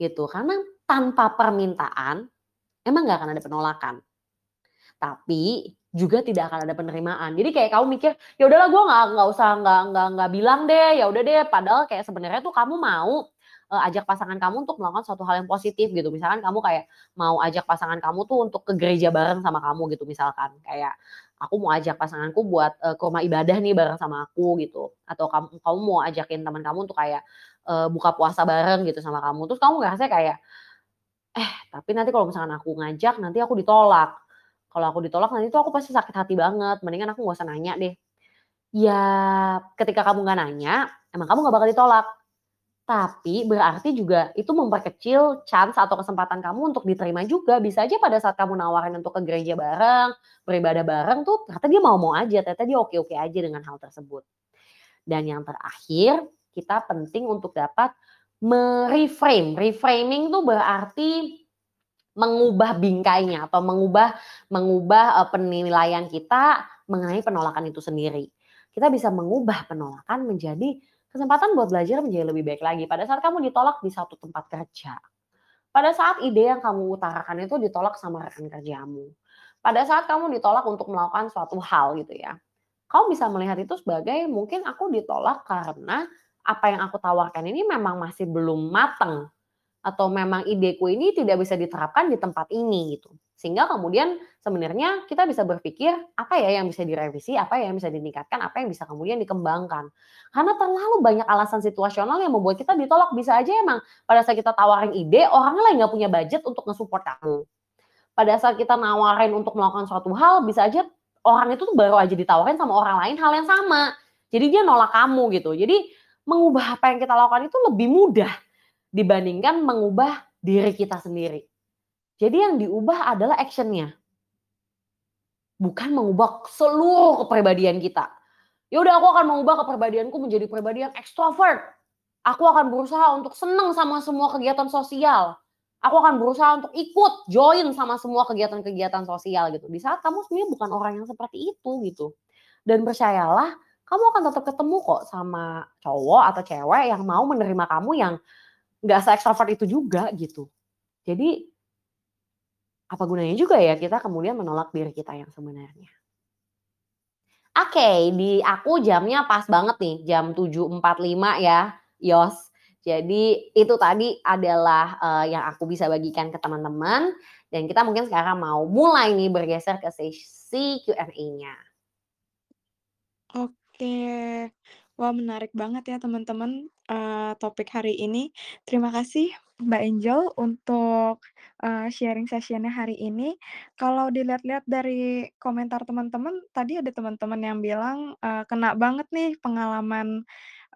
Speaker 2: gitu. Karena tanpa permintaan emang nggak akan ada penolakan. Tapi juga tidak akan ada penerimaan. Jadi kayak kamu mikir, ya udahlah gue nggak nggak usah nggak nggak nggak bilang deh, ya udah deh. Padahal kayak sebenarnya tuh kamu mau uh, ajak pasangan kamu untuk melakukan suatu hal yang positif gitu. Misalkan kamu kayak mau ajak pasangan kamu tuh untuk ke gereja bareng sama kamu gitu misalkan. Kayak aku mau ajak pasanganku buat uh, ke rumah ibadah nih bareng sama aku gitu. Atau kamu kamu mau ajakin teman kamu untuk kayak uh, buka puasa bareng gitu sama kamu. Terus kamu ngerasa kayak eh tapi nanti kalau misalkan aku ngajak nanti aku ditolak. Kalau aku ditolak nanti tuh aku pasti sakit hati banget. Mendingan aku gak usah nanya deh. Ya ketika kamu gak nanya, emang kamu gak bakal ditolak tapi berarti juga itu memperkecil chance atau kesempatan kamu untuk diterima juga. Bisa aja pada saat kamu nawarin untuk ke gereja bareng, beribadah bareng tuh ternyata dia mau-mau aja, ternyata dia oke-oke aja dengan hal tersebut. Dan yang terakhir, kita penting untuk dapat mereframe. Reframing tuh berarti mengubah bingkainya atau mengubah mengubah uh, penilaian kita mengenai penolakan itu sendiri. Kita bisa mengubah penolakan menjadi kesempatan buat belajar menjadi lebih baik lagi. Pada saat kamu ditolak di satu tempat kerja, pada saat ide yang kamu utarakan itu ditolak sama rekan kerjamu, pada saat kamu ditolak untuk melakukan suatu hal gitu ya, kamu bisa melihat itu sebagai mungkin aku ditolak karena apa yang aku tawarkan ini memang masih belum matang atau memang ideku ini tidak bisa diterapkan di tempat ini gitu. Sehingga kemudian sebenarnya kita bisa berpikir apa ya yang bisa direvisi, apa ya yang bisa ditingkatkan, apa yang bisa kemudian dikembangkan. Karena terlalu banyak alasan situasional yang membuat kita ditolak. Bisa aja emang pada saat kita tawarin ide, orangnya lagi nggak punya budget untuk nge-support kamu. Pada saat kita nawarin untuk melakukan suatu hal, bisa aja orang itu tuh baru aja ditawarin sama orang lain hal yang sama. Jadi dia nolak kamu gitu. Jadi mengubah apa yang kita lakukan itu lebih mudah dibandingkan mengubah diri kita sendiri. Jadi yang diubah adalah actionnya. Bukan mengubah seluruh kepribadian kita. Ya udah aku akan mengubah kepribadianku menjadi pribadi yang ekstrovert. Aku akan berusaha untuk senang sama semua kegiatan sosial. Aku akan berusaha untuk ikut, join sama semua kegiatan-kegiatan sosial gitu. Di saat kamu sebenarnya bukan orang yang seperti itu gitu. Dan percayalah, kamu akan tetap ketemu kok sama cowok atau cewek yang mau menerima kamu yang nggak se ekstrovert itu juga gitu. Jadi apa gunanya juga ya kita kemudian menolak diri kita yang sebenarnya. Oke, di aku jamnya pas banget nih, jam 7.45 ya, Yos. Jadi itu tadi adalah, eee, yang aku bisa bagikan ke teman-teman, dan kita mungkin sekarang mau mulai nih bergeser ke sesi Q&A-nya.
Speaker 1: Oke. Wah, menarik banget ya teman-teman, eee, topik hari ini. Terima kasih Mbak Angel untuk, eee, sharing session-nya hari ini. Kalau dilihat-lihat dari komentar teman-teman, tadi ada teman-teman yang bilang, eee, kena banget nih pengalaman,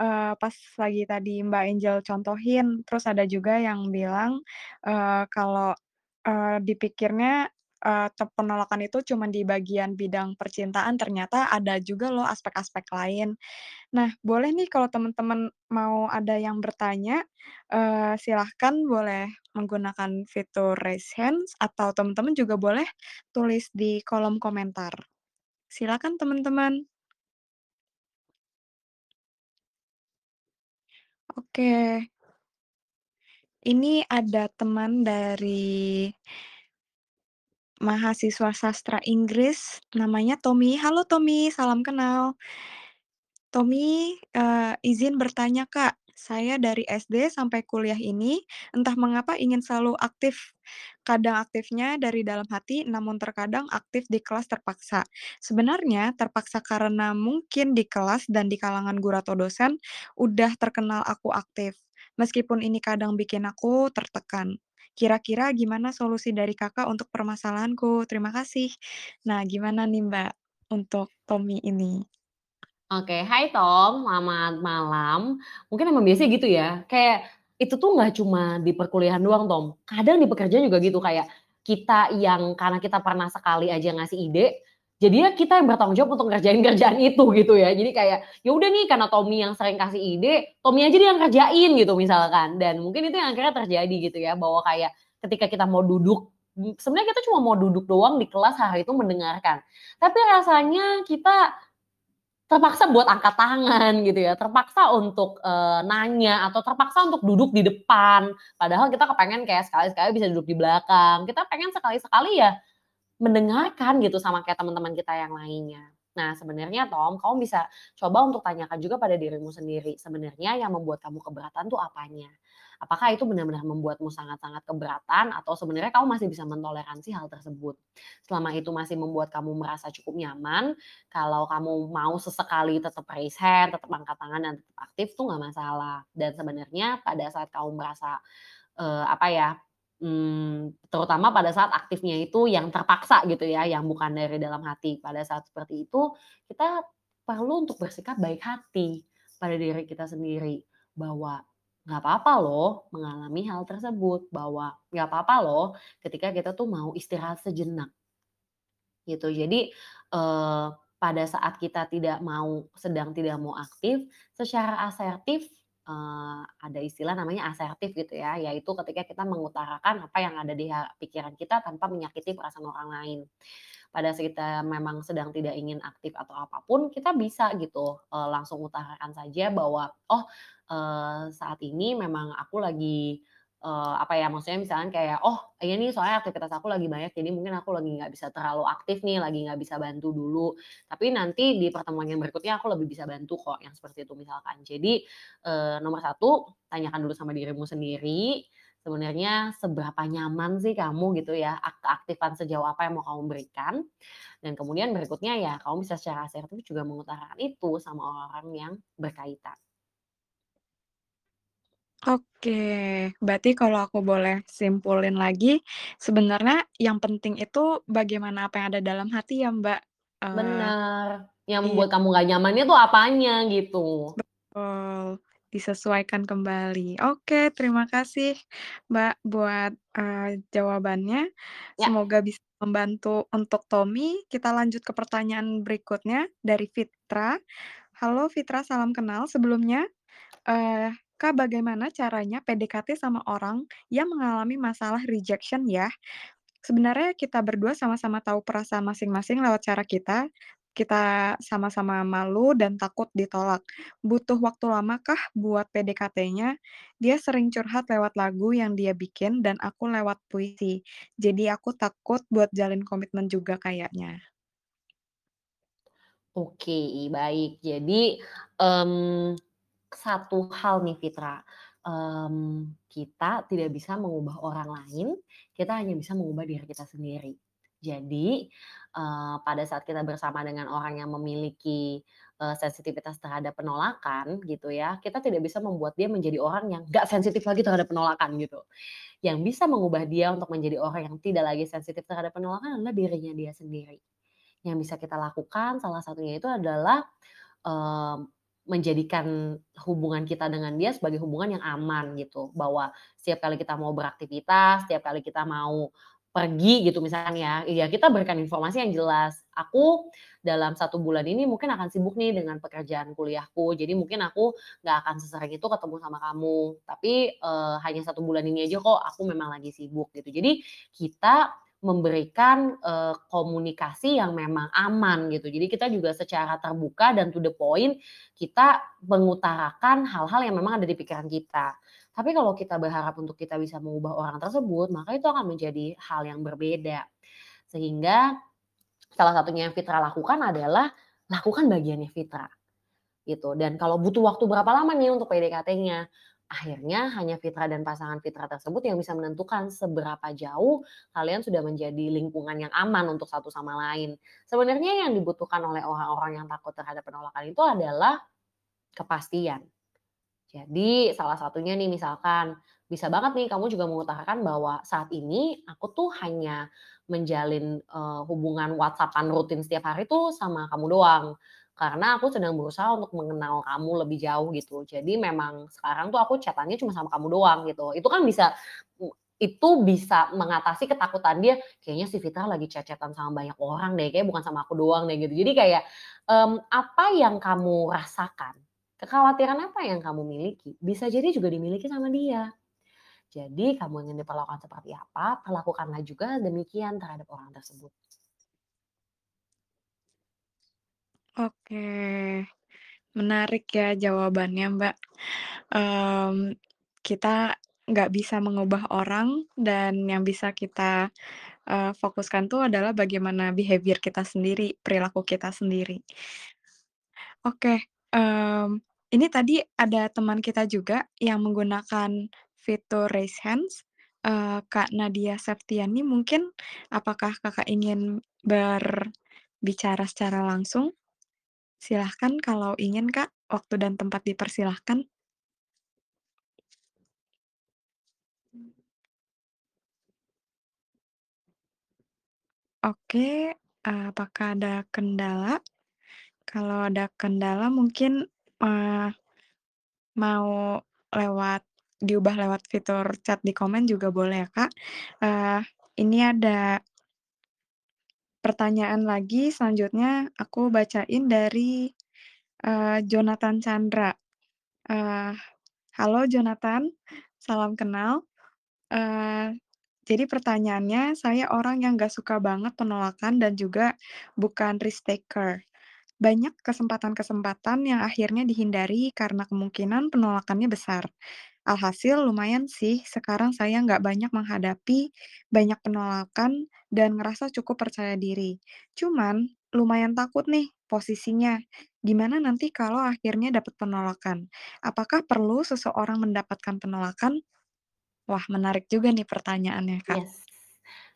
Speaker 1: eee, pas lagi tadi Mbak Angel contohin. Terus ada juga yang bilang, eee, kalau, eee, dipikirnya, te penolakan itu cuma di bagian bidang percintaan, ternyata ada juga loh aspek-aspek lain. Nah, boleh nih kalau teman-teman mau ada yang bertanya, eee, silahkan boleh menggunakan fitur raise hands atau teman-teman juga boleh tulis di kolom komentar. Silakan teman-teman. Oke. Ini ada teman dari mahasiswa sastra Inggris, namanya Tommy. Halo Tommy, salam kenal. Tommy, eee, izin bertanya Kak, saya dari SD sampai kuliah ini, entah mengapa ingin selalu aktif. Kadang aktifnya dari dalam hati, namun terkadang aktif di kelas terpaksa. Sebenarnya terpaksa karena mungkin di kelas dan di kalangan guru atau dosen, udah terkenal aku aktif. Meskipun ini kadang bikin aku tertekan. Kira-kira gimana solusi dari Kakak untuk permasalahanku? Terima kasih. Nah, gimana nih Mbak, untuk Tommy ini?
Speaker 2: Oke, hai Tom, selamat malam. Mungkin emang biasanya gitu ya, kayak itu tuh nggak cuma di perkuliahan doang Tom, kadang di pekerjaan juga gitu, kayak kita yang karena kita pernah sekali aja ngasih ide, jadinya kita yang bertanggung jawab untuk ngerjain kerjaan itu gitu ya. Jadi kayak, ya udah nih karena Tommy yang sering kasih ide, Tommy aja deh yang kerjain gitu misalkan. Dan mungkin itu yang akhirnya terjadi gitu ya, bahwa kayak ketika kita mau duduk, sebenarnya kita cuma mau duduk doang di kelas hari itu mendengarkan. Tapi rasanya kita Terpaksa buat angkat tangan gitu ya, terpaksa untuk, eee, nanya atau terpaksa untuk duduk di depan, padahal kita kepengen kayak sekali-sekali bisa duduk di belakang. Kita pengen sekali-sekali ya mendengarkan gitu sama kayak teman-teman kita yang lainnya. Nah sebenarnya Tom, kamu bisa coba untuk tanyakan juga pada dirimu sendiri, sebenarnya yang membuat kamu keberatan tuh apanya? Apakah itu benar-benar membuatmu sangat-sangat keberatan atau sebenarnya kamu masih bisa mentoleransi hal tersebut? Selama itu masih membuat kamu merasa cukup nyaman, kalau kamu mau sesekali tetap raise hand, tetap angkat tangan dan tetap aktif tuh nggak masalah. Dan sebenarnya pada saat kamu merasa, eee, apa ya, mmm, terutama pada saat aktifnya itu yang terpaksa gitu ya, yang bukan dari dalam hati. Pada saat seperti itu, kita perlu untuk bersikap baik hati pada diri kita sendiri, bahwa nggak apa-apa loh mengalami hal tersebut, bahwa nggak apa-apa loh ketika kita tuh mau istirahat sejenak, gitu. Jadi, eee, pada saat kita tidak mau sedang tidak mau aktif, secara asertif, eee, ada istilah namanya asertif gitu ya, yaitu ketika kita mengutarakan apa yang ada di pikiran kita tanpa menyakiti perasaan orang lain. Pada saat kita memang sedang tidak ingin aktif atau apa pun, kita bisa gitu, eee, langsung utarakan saja bahwa, "Oh, eee, saat ini memang aku lagi" eee, apa ya, maksudnya misalnya kayak, "Oh, iya nih soalnya aktivitas aku lagi banyak, jadi mungkin aku lagi nggak bisa terlalu aktif nih, lagi nggak bisa bantu dulu. Tapi nanti di pertemuan yang berikutnya aku lebih bisa bantu kok," yang seperti itu misalkan. Jadi, eee, nomor satu, tanyakan dulu sama dirimu sendiri, sebenarnya seberapa nyaman sih kamu gitu ya, ak keaktifan sejauh apa yang mau kamu berikan. Dan kemudian berikutnya ya kamu bisa secara asertif juga mengutarakan itu sama orang-orang yang berkaitan.
Speaker 1: Oke, berarti kalau aku boleh simpulin lagi, sebenarnya yang penting itu bagaimana apa yang ada dalam hati ya, Mbak? Eee,
Speaker 2: Bener, yang
Speaker 1: iya,
Speaker 2: membuat kamu nggak nyamannya tuh apanya gitu.
Speaker 1: betul, disesuaikan kembali. Oke, terima kasih, Mbak, buat, eee, jawabannya.
Speaker 2: Ya,
Speaker 1: Semoga bisa membantu untuk Tommy. Kita lanjut ke pertanyaan berikutnya dari Fitra. Halo Fitra, salam kenal. Sebelumnya Eee, Kak, bagaimana caranya PDKT sama orang yang mengalami masalah rejection ya? Sebenarnya kita berdua sama-sama tahu perasaan masing-masing lewat cara kita, kita sama-sama malu dan takut ditolak. Butuh waktu lamakah buat PDKT-nya? Dia sering curhat lewat lagu yang dia bikin dan aku lewat puisi. Jadi aku takut buat jalin komitmen juga kayaknya.
Speaker 2: Oke, baik. Jadi, mmm, satu hal nih Fitra, mmm, kita tidak bisa mengubah orang lain, kita hanya bisa mengubah diri kita sendiri. Jadi, eee, pada saat kita bersama dengan orang yang memiliki, eee, sensitivitas terhadap penolakan gitu ya, kita tidak bisa membuat dia menjadi orang yang nggak sensitif lagi terhadap penolakan gitu. Yang bisa mengubah dia untuk menjadi orang yang tidak lagi sensitif terhadap penolakan adalah dirinya dia sendiri. Yang bisa kita lakukan salah satunya itu adalah, eee, menjadikan hubungan kita dengan dia sebagai hubungan yang aman gitu. Bahwa setiap kali kita mau beraktivitas, setiap kali kita mau pergi gitu misalnya, ya kita berikan informasi yang jelas, "Aku dalam satu bulan ini mungkin akan sibuk nih dengan pekerjaan kuliahku, jadi mungkin aku nggak akan sesering itu ketemu sama kamu. Tapi, eee, hanya satu bulan ini aja kok aku memang lagi sibuk," gitu. Jadi kita memberikan, eee, komunikasi yang memang aman gitu. Jadi kita juga secara terbuka dan to the point, kita mengutarakan hal-hal yang memang ada di pikiran kita. Tapi kalau kita berharap untuk kita bisa mengubah orang tersebut, maka itu akan menjadi hal yang berbeda. Sehingga salah satunya yang Fitra lakukan adalah lakukan bagiannya Fitra, gitu. Dan kalau butuh waktu berapa lama nih untuk PDKT-nya, akhirnya hanya Fitra dan pasangan Fitra tersebut yang bisa menentukan seberapa jauh kalian sudah menjadi lingkungan yang aman untuk satu sama lain. Sebenarnya yang dibutuhkan oleh orang-orang yang takut terhadap penolakan itu adalah kepastian. Jadi salah satunya nih misalkan, bisa banget nih kamu juga mengutarakan bahwa saat ini aku tuh hanya menjalin, eee, hubungan WhatsApp-an rutin setiap hari tuh sama kamu doang. Karena aku sedang berusaha untuk mengenal kamu lebih jauh gitu. Jadi memang sekarang tuh aku chat-annya cuma sama kamu doang gitu. Itu kan bisa m itu bisa mengatasi ketakutan dia, "Kayaknya si Fitra lagi chat-chat-an sama banyak orang deh, kayaknya bukan sama aku doang deh," gitu. Jadi kayak, mmm, apa yang kamu rasakan, kekhawatiran apa yang kamu miliki, bisa jadi juga dimiliki sama dia. Jadi kamu ingin diperlakukan seperti apa, perlakukanlah juga demikian terhadap orang tersebut.
Speaker 1: Oke, menarik ya jawabannya, Mbak. Mmm, kita nggak bisa mengubah orang dan yang bisa kita, eee, fokuskan tuh adalah bagaimana behavior kita sendiri, perilaku kita sendiri. Oke, mmm, ini tadi ada teman kita juga yang menggunakan fitur raise hands, eee, Kak Nadia Septiani mungkin apakah Kakak ingin berbicara secara langsung? Silahkan kalau ingin, Kak, waktu dan tempat dipersilahkan. Oke, eee, apakah ada kendala? Kalau ada kendala mungkin, eee, mau lewat diubah lewat fitur chat di komen juga boleh ya, Kak. Eee, ini ada pertanyaan lagi selanjutnya aku bacain dari, eee, Jonathan Chandra. Eee, "Halo Jonathan, salam kenal. Eee, jadi pertanyaannya, saya orang yang nggak suka banget penolakan dan juga bukan risk taker. Banyak kesempatan-kesempatan yang akhirnya dihindari karena kemungkinan penolakannya besar. Alhasil lumayan sih, sekarang saya nggak banyak menghadapi banyak penolakan dan ngerasa cukup percaya diri. Cuman lumayan takut nih posisinya. Gimana nanti kalau akhirnya dapat penolakan? Apakah perlu seseorang mendapatkan penolakan? Wah, menarik juga nih pertanyaannya, Kak.
Speaker 2: Yes.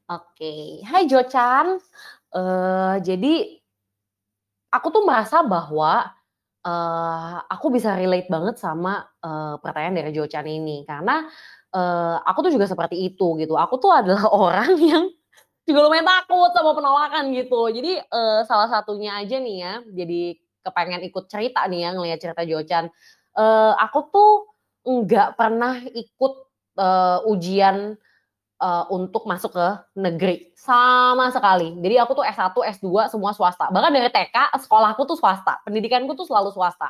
Speaker 2: Oke. Hai Jocan, eee, jadi aku tuh merasa bahwa, eee, aku bisa relate banget sama, eee, pertanyaan dari Jocan ini. Karena, eee, aku tuh juga seperti itu gitu. Aku tuh adalah <laughs> orang yang juga lumayan takut sama penolakan gitu. Jadi, eee, salah satunya aja nih ya, jadi kepengen ikut cerita nih ya, ngelihat cerita Jocan. Eee, aku tuh nggak pernah ikut, eee, ujian, eee, untuk masuk ke negeri, sama sekali. Jadi aku tuh S1, S2 semua swasta. Bahkan dari TK, sekolahku tuh swasta, pendidikanku tuh selalu swasta.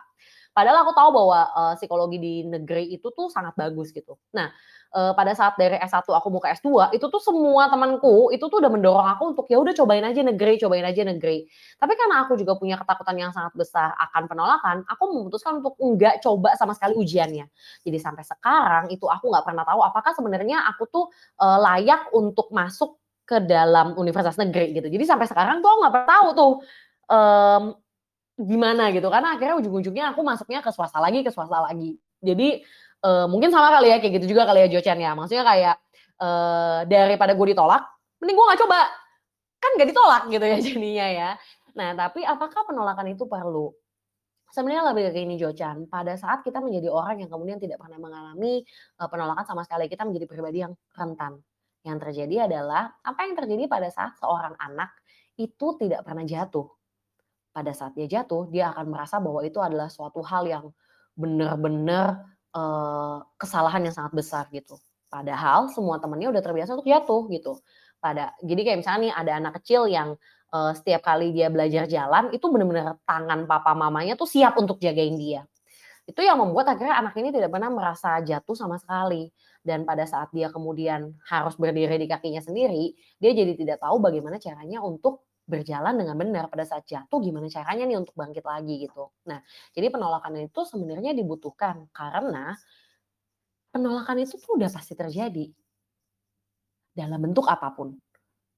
Speaker 2: Padahal aku tahu bahwa, eee, psikologi di negeri itu tuh sangat bagus gitu. Nah, eee, pada saat dari S1 aku mau ke S2, itu tuh semua temanku, itu tuh udah mendorong aku untuk, "Ya udah cobain aja negeri cobain aja negeri." Tapi karena aku juga punya ketakutan yang sangat besar akan penolakan, aku memutuskan untuk enggak coba sama sekali ujiannya. Jadi sampai sekarang itu aku nggak pernah tahu apakah sebenarnya aku tuh, eee, layak untuk masuk ke dalam universitas negeri gitu. Jadi sampai sekarang tuh aku nggak pernah tahu tuh, mmm, gimana gitu, karena akhirnya ujung-ujungnya aku masuknya ke swasta lagi ke swasta lagi. Jadi, eee, mungkin sama kali ya, kayak gitu juga kali ya Jochen ya, maksudnya kayak, eee, daripada gue ditolak, mending gue nggak coba, kan nggak ditolak gitu ya <laughs> jadinya ya. Nah, tapi apakah penolakan itu perlu? Sebenarnya lebih ke ini Jochen, pada saat kita menjadi orang yang kemudian tidak pernah mengalami, eee, penolakan sama sekali, kita menjadi pribadi yang rentan. Yang terjadi adalah, apa yang terjadi pada saat seorang anak itu tidak pernah jatuh. Pada saat dia jatuh, dia akan merasa bahwa itu adalah suatu hal yang benar-benar, eee, kesalahan yang sangat besar gitu. Padahal semua temennya udah terbiasa untuk jatuh gitu. Pada jadi kayak misalnya nih ada anak kecil yang, eee, setiap kali dia belajar jalan, itu bener-bener tangan papa mamanya tuh siap untuk jagain dia. Itu yang membuat akhirnya anak ini tidak pernah merasa jatuh sama sekali. Dan pada saat dia kemudian harus berdiri di kakinya sendiri, dia jadi tidak tahu bagaimana caranya untuk berjalan dengan benar. Pada saat jatuh gimana caranya nih untuk bangkit lagi gitu. Nah, jadi penolakan itu sebenarnya dibutuhkan karena penolakan itu tuh udah pasti terjadi. Dalam bentuk apa pun.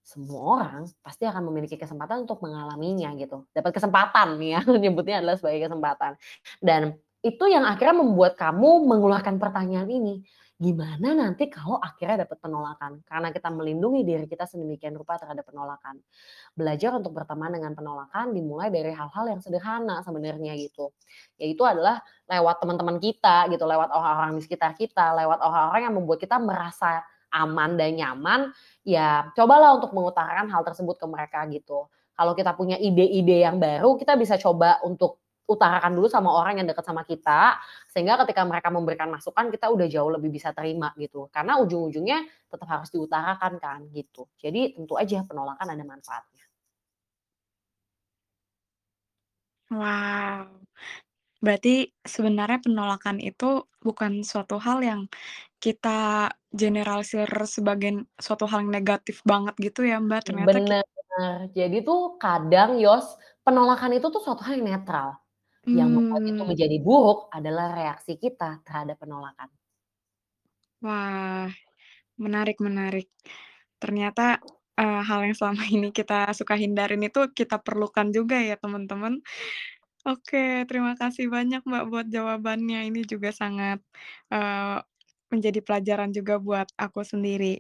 Speaker 2: Semua orang pasti akan memiliki kesempatan untuk mengalaminya gitu. Dapat kesempatan nih ya, <laughs> nyebutnya adalah sebagai kesempatan. Dan itu yang akhirnya membuat kamu mengeluarkan pertanyaan ini, gimana nanti kalau akhirnya dapat penolakan? Karena kita melindungi diri kita sedemikian rupa terhadap penolakan. Belajar untuk berteman dengan penolakan dimulai dari hal-hal yang sederhana sebenarnya gitu. Yaitu adalah lewat teman-teman kita gitu, lewat orang-orang di sekitar kita, lewat orang-orang yang membuat kita merasa aman dan nyaman, ya cobalah untuk mengutarakan hal tersebut ke mereka gitu. Kalau kita punya ide-ide yang baru, kita bisa coba untuk utarakan dulu sama orang yang dekat sama kita, sehingga ketika mereka memberikan masukan kita udah jauh lebih bisa terima gitu. Karena ujung-ujungnya tetap harus diutarakan kan gitu. Jadi tentu aja penolakan ada manfaatnya.
Speaker 1: Wow, berarti sebenarnya penolakan itu bukan suatu hal yang kita generalisir sebagai suatu hal yang negatif banget gitu ya Mbak, ternyata
Speaker 2: Bener. Jadi tuh kadang Yos, penolakan itu tuh suatu hal yang netral. Yang membuat itu
Speaker 1: mmm.
Speaker 2: menjadi buruk adalah reaksi kita terhadap penolakan.
Speaker 1: Wah, menarik menarik. Ternyata, eee, hal yang selama <laughs> ini kita suka hindarin itu kita perlukan juga ya teman-teman. Oke, terima kasih banyak Mbak buat jawabannya. Ini juga sangat, eee, menjadi pelajaran juga buat aku sendiri.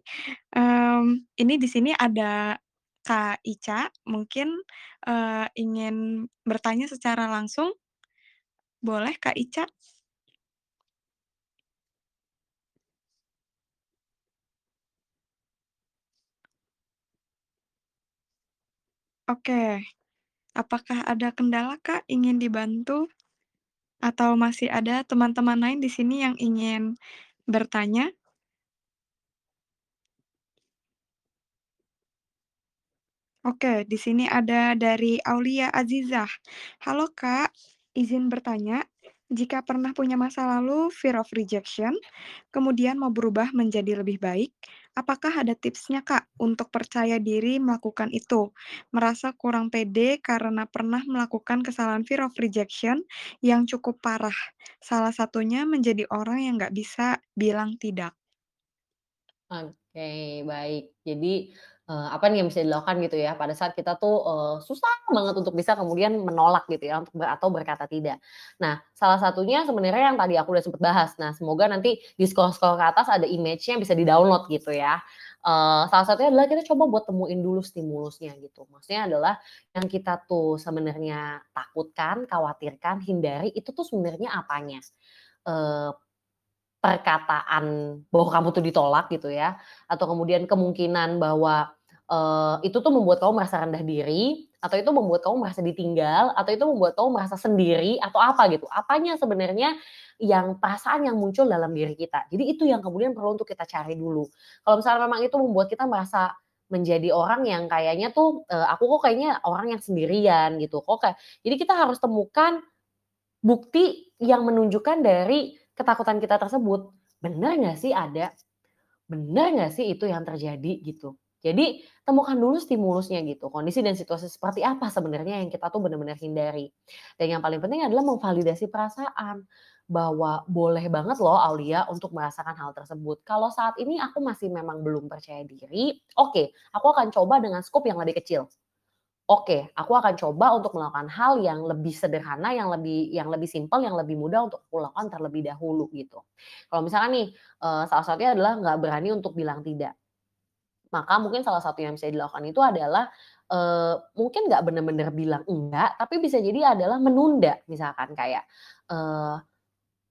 Speaker 1: Mmm, ini di sini ada Kak Ica, mungkin, eee, ingin bertanya secara langsung? Boleh Kak Ica? Oke. Apakah ada kendala Kak, ingin dibantu? Atau masih ada teman-teman lain di sini yang ingin bertanya? Oke, di sini ada dari Aulia Azizah. Halo Kak, izin bertanya, jika pernah punya masa lalu fear of rejection, kemudian mau berubah menjadi lebih baik, apakah ada tipsnya Kak untuk percaya diri melakukan itu? Merasa kurang pede karena pernah melakukan kesalahan fear of rejection yang cukup parah. Salah satunya menjadi orang yang nggak bisa bilang tidak.
Speaker 2: Oke, baik. Jadi, eee, apa nih yang bisa dilakukan gitu ya, pada saat kita tuh, eee, susah banget untuk bisa kemudian menolak gitu ya, untuk ber atau berkata tidak. Nah, salah satunya sebenarnya yang tadi aku udah sempet bahas. Nah, semoga nanti di scroll-scroll ke atas ada image-nya bisa di-download gitu ya. Eee, salah satunya adalah kita coba buat temuin dulu stimulusnya gitu. Maksudnya adalah yang kita tuh sebenarnya takutkan, khawatirkan, hindari, itu tuh sebenarnya apanya. Eee Perkataan bahwa kamu tuh ditolak gitu ya, atau kemudian kemungkinan bahwa, eee, itu tuh membuat kamu merasa rendah diri, atau itu membuat kamu merasa ditinggal, atau itu membuat kamu merasa sendiri, atau apa gitu. Apanya sebenarnya yang perasaan yang muncul dalam diri kita. Jadi itu yang kemudian perlu untuk kita cari dulu. Kalau misalnya memang itu membuat kita merasa menjadi orang yang kayaknya tuh, eee, aku kok kayaknya orang yang sendirian gitu, kok kayak jadi kita harus temukan bukti yang menunjukkan dari ketakutan kita tersebut. Bener nggak sih ada? Bener nggak sih itu yang terjadi gitu? Jadi temukan dulu stimulusnya gitu, kondisi dan situasi seperti apa sebenarnya yang kita tuh benar-benar hindari. Dan yang paling penting adalah memvalidasi perasaan, bahwa boleh banget loh Aulia untuk merasakan hal tersebut. Kalau saat ini aku masih memang belum percaya diri, oke, aku akan coba dengan skop yang lebih kecil. Oke, aku akan coba untuk melakukan hal yang lebih sederhana, yang lebih yang lebih simpel, yang lebih mudah untuk aku lakukan terlebih dahulu gitu. Kalau misalkan nih, eee, salah satunya adalah nggak berani untuk bilang tidak. Maka mungkin salah satu yang bisa dilakukan itu adalah, eee, mungkin nggak bener-bener bilang enggak, tapi bisa jadi adalah menunda. Misalkan kayak, eee,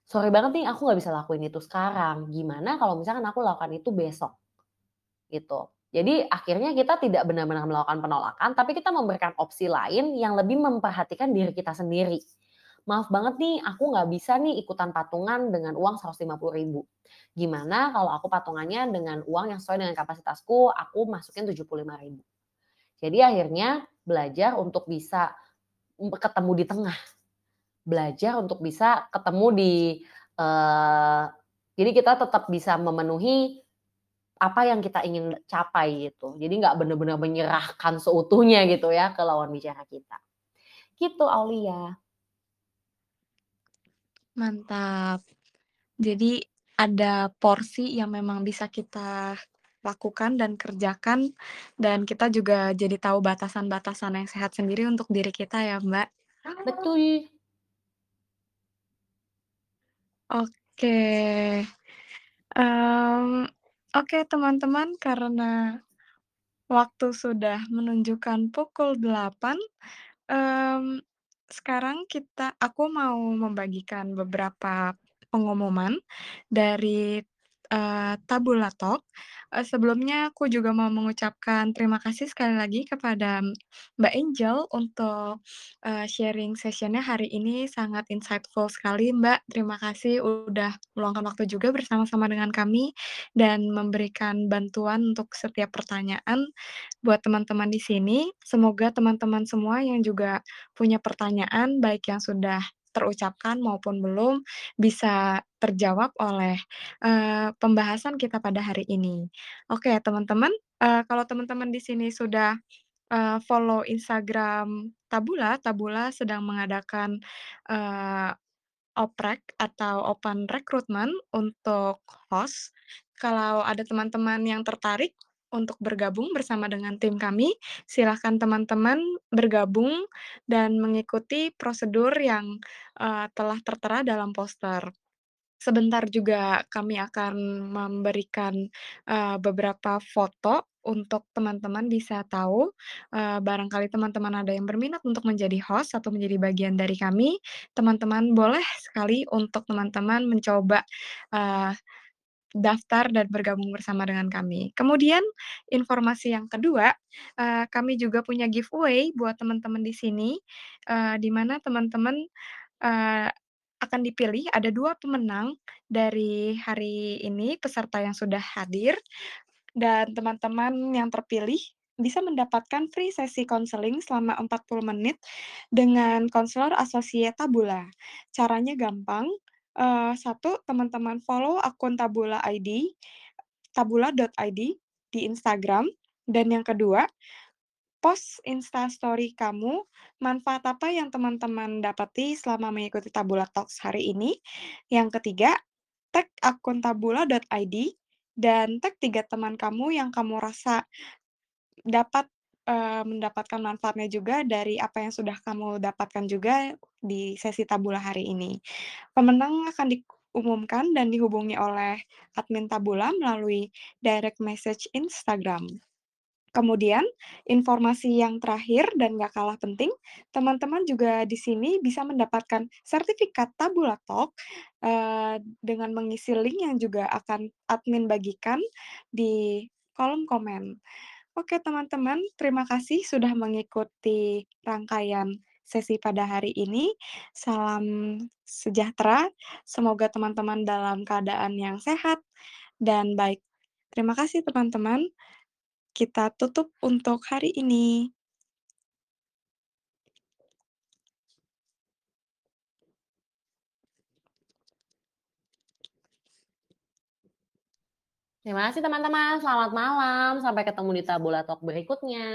Speaker 2: "Sorry banget nih aku nggak bisa lakuin itu sekarang, gimana kalau misalkan aku lakukan itu besok?" Gitu. Jadi akhirnya kita tidak benar-benar melakukan penolakan, tapi kita memberikan opsi lain yang lebih memperhatikan diri kita sendiri. "Maaf banget nih, aku nggak bisa nih ikutan patungan dengan uang Rp150.000. Gimana kalau aku patungannya dengan uang yang sesuai dengan kapasitasku, aku masukin Rp75.000." Jadi akhirnya belajar untuk bisa ketemu di tengah, belajar untuk bisa ketemu di eee, jadi kita tetap bisa memenuhi apa yang kita ingin capai gitu. Jadi nggak bener-bener menyerahkan seutuhnya gitu ya ke lawan bicara kita. Gitu Aulia.
Speaker 1: Mantap. Jadi ada porsi yang memang bisa kita lakukan dan kerjakan, dan kita juga jadi tahu batasan-batasan yang sehat sendiri untuk diri kita ya, Mbak.
Speaker 2: Betul.
Speaker 1: Oke. Mmm, oke teman-teman, karena waktu sudah menunjukkan pukul 8, mmm, sekarang kita aku mau membagikan beberapa pengumuman dari, eee, Tabula Talk. Eee, sebelumnya aku juga mau mengucapkan terima kasih sekali lagi kepada Mbak Angel untuk, eee, sharing session-nya hari ini sangat insightful sekali, Mbak. Terima kasih udah meluangkan waktu juga bersama-sama dengan kami dan memberikan bantuan untuk setiap pertanyaan buat teman-teman di sini. Semoga teman-teman semua yang juga punya pertanyaan, baik yang sudah terucapkan maupun belum, bisa terjawab oleh, eee, pembahasan kita pada hari ini. Oke teman-teman, eee, kalau teman-teman di sini sudah, eee, follow Instagram Tabula, Tabula sedang mengadakan, eee, oprek atau open recruitment untuk host. Kalau ada teman-teman yang tertarik untuk bergabung bersama dengan tim kami, silahkan teman-teman bergabung dan mengikuti prosedur yang, eee, telah tertera dalam poster. Sebentar juga kami akan memberikan, eee, beberapa foto untuk teman-teman bisa tahu, eee, barangkali teman-teman ada yang berminat untuk menjadi host atau menjadi bagian dari kami, teman-teman boleh sekali untuk teman-teman mencoba, eee, daftar dan bergabung bersama dengan kami. Kemudian informasi yang kedua, eee, kami juga punya giveaway buat teman-teman di sini, eee, di mana teman-teman, eee, akan dipilih ada 2 pemenang dari hari ini, peserta yang sudah hadir, dan teman-teman yang terpilih bisa mendapatkan free sesi konseling selama 40 menit dengan konselor asosiat Tabula. Caranya gampang, eee, 1 teman-teman follow akun Tabula ID, tabula.id di Instagram, dan yang kedua, post Insta Story kamu, manfaat apa yang teman-teman dapati selama mengikuti Tabula Talks hari ini. Yang ketiga, tag akun tabula.id dan tag 3 teman kamu yang kamu rasa dapat, eee, mendapatkan manfaatnya juga dari apa yang sudah kamu dapatkan juga di sesi Tabula hari ini. Pemenang akan diumumkan dan dihubungi oleh admin Tabula melalui direct message Instagram. Kemudian, informasi yang terakhir dan nggak kalah penting, teman-teman juga di sini bisa mendapatkan sertifikat Tabula Talk, eee, dengan mengisi link yang juga akan admin bagikan di kolom komen. Oke teman-teman, terima kasih sudah mengikuti rangkaian sesi pada hari ini. Salam sejahtera, semoga teman-teman dalam keadaan yang sehat dan baik. Terima kasih teman-teman. Kita tutup untuk hari ini.
Speaker 2: Terima kasih teman-teman, selamat malam, sampai ketemu di Tabula Talk berikutnya.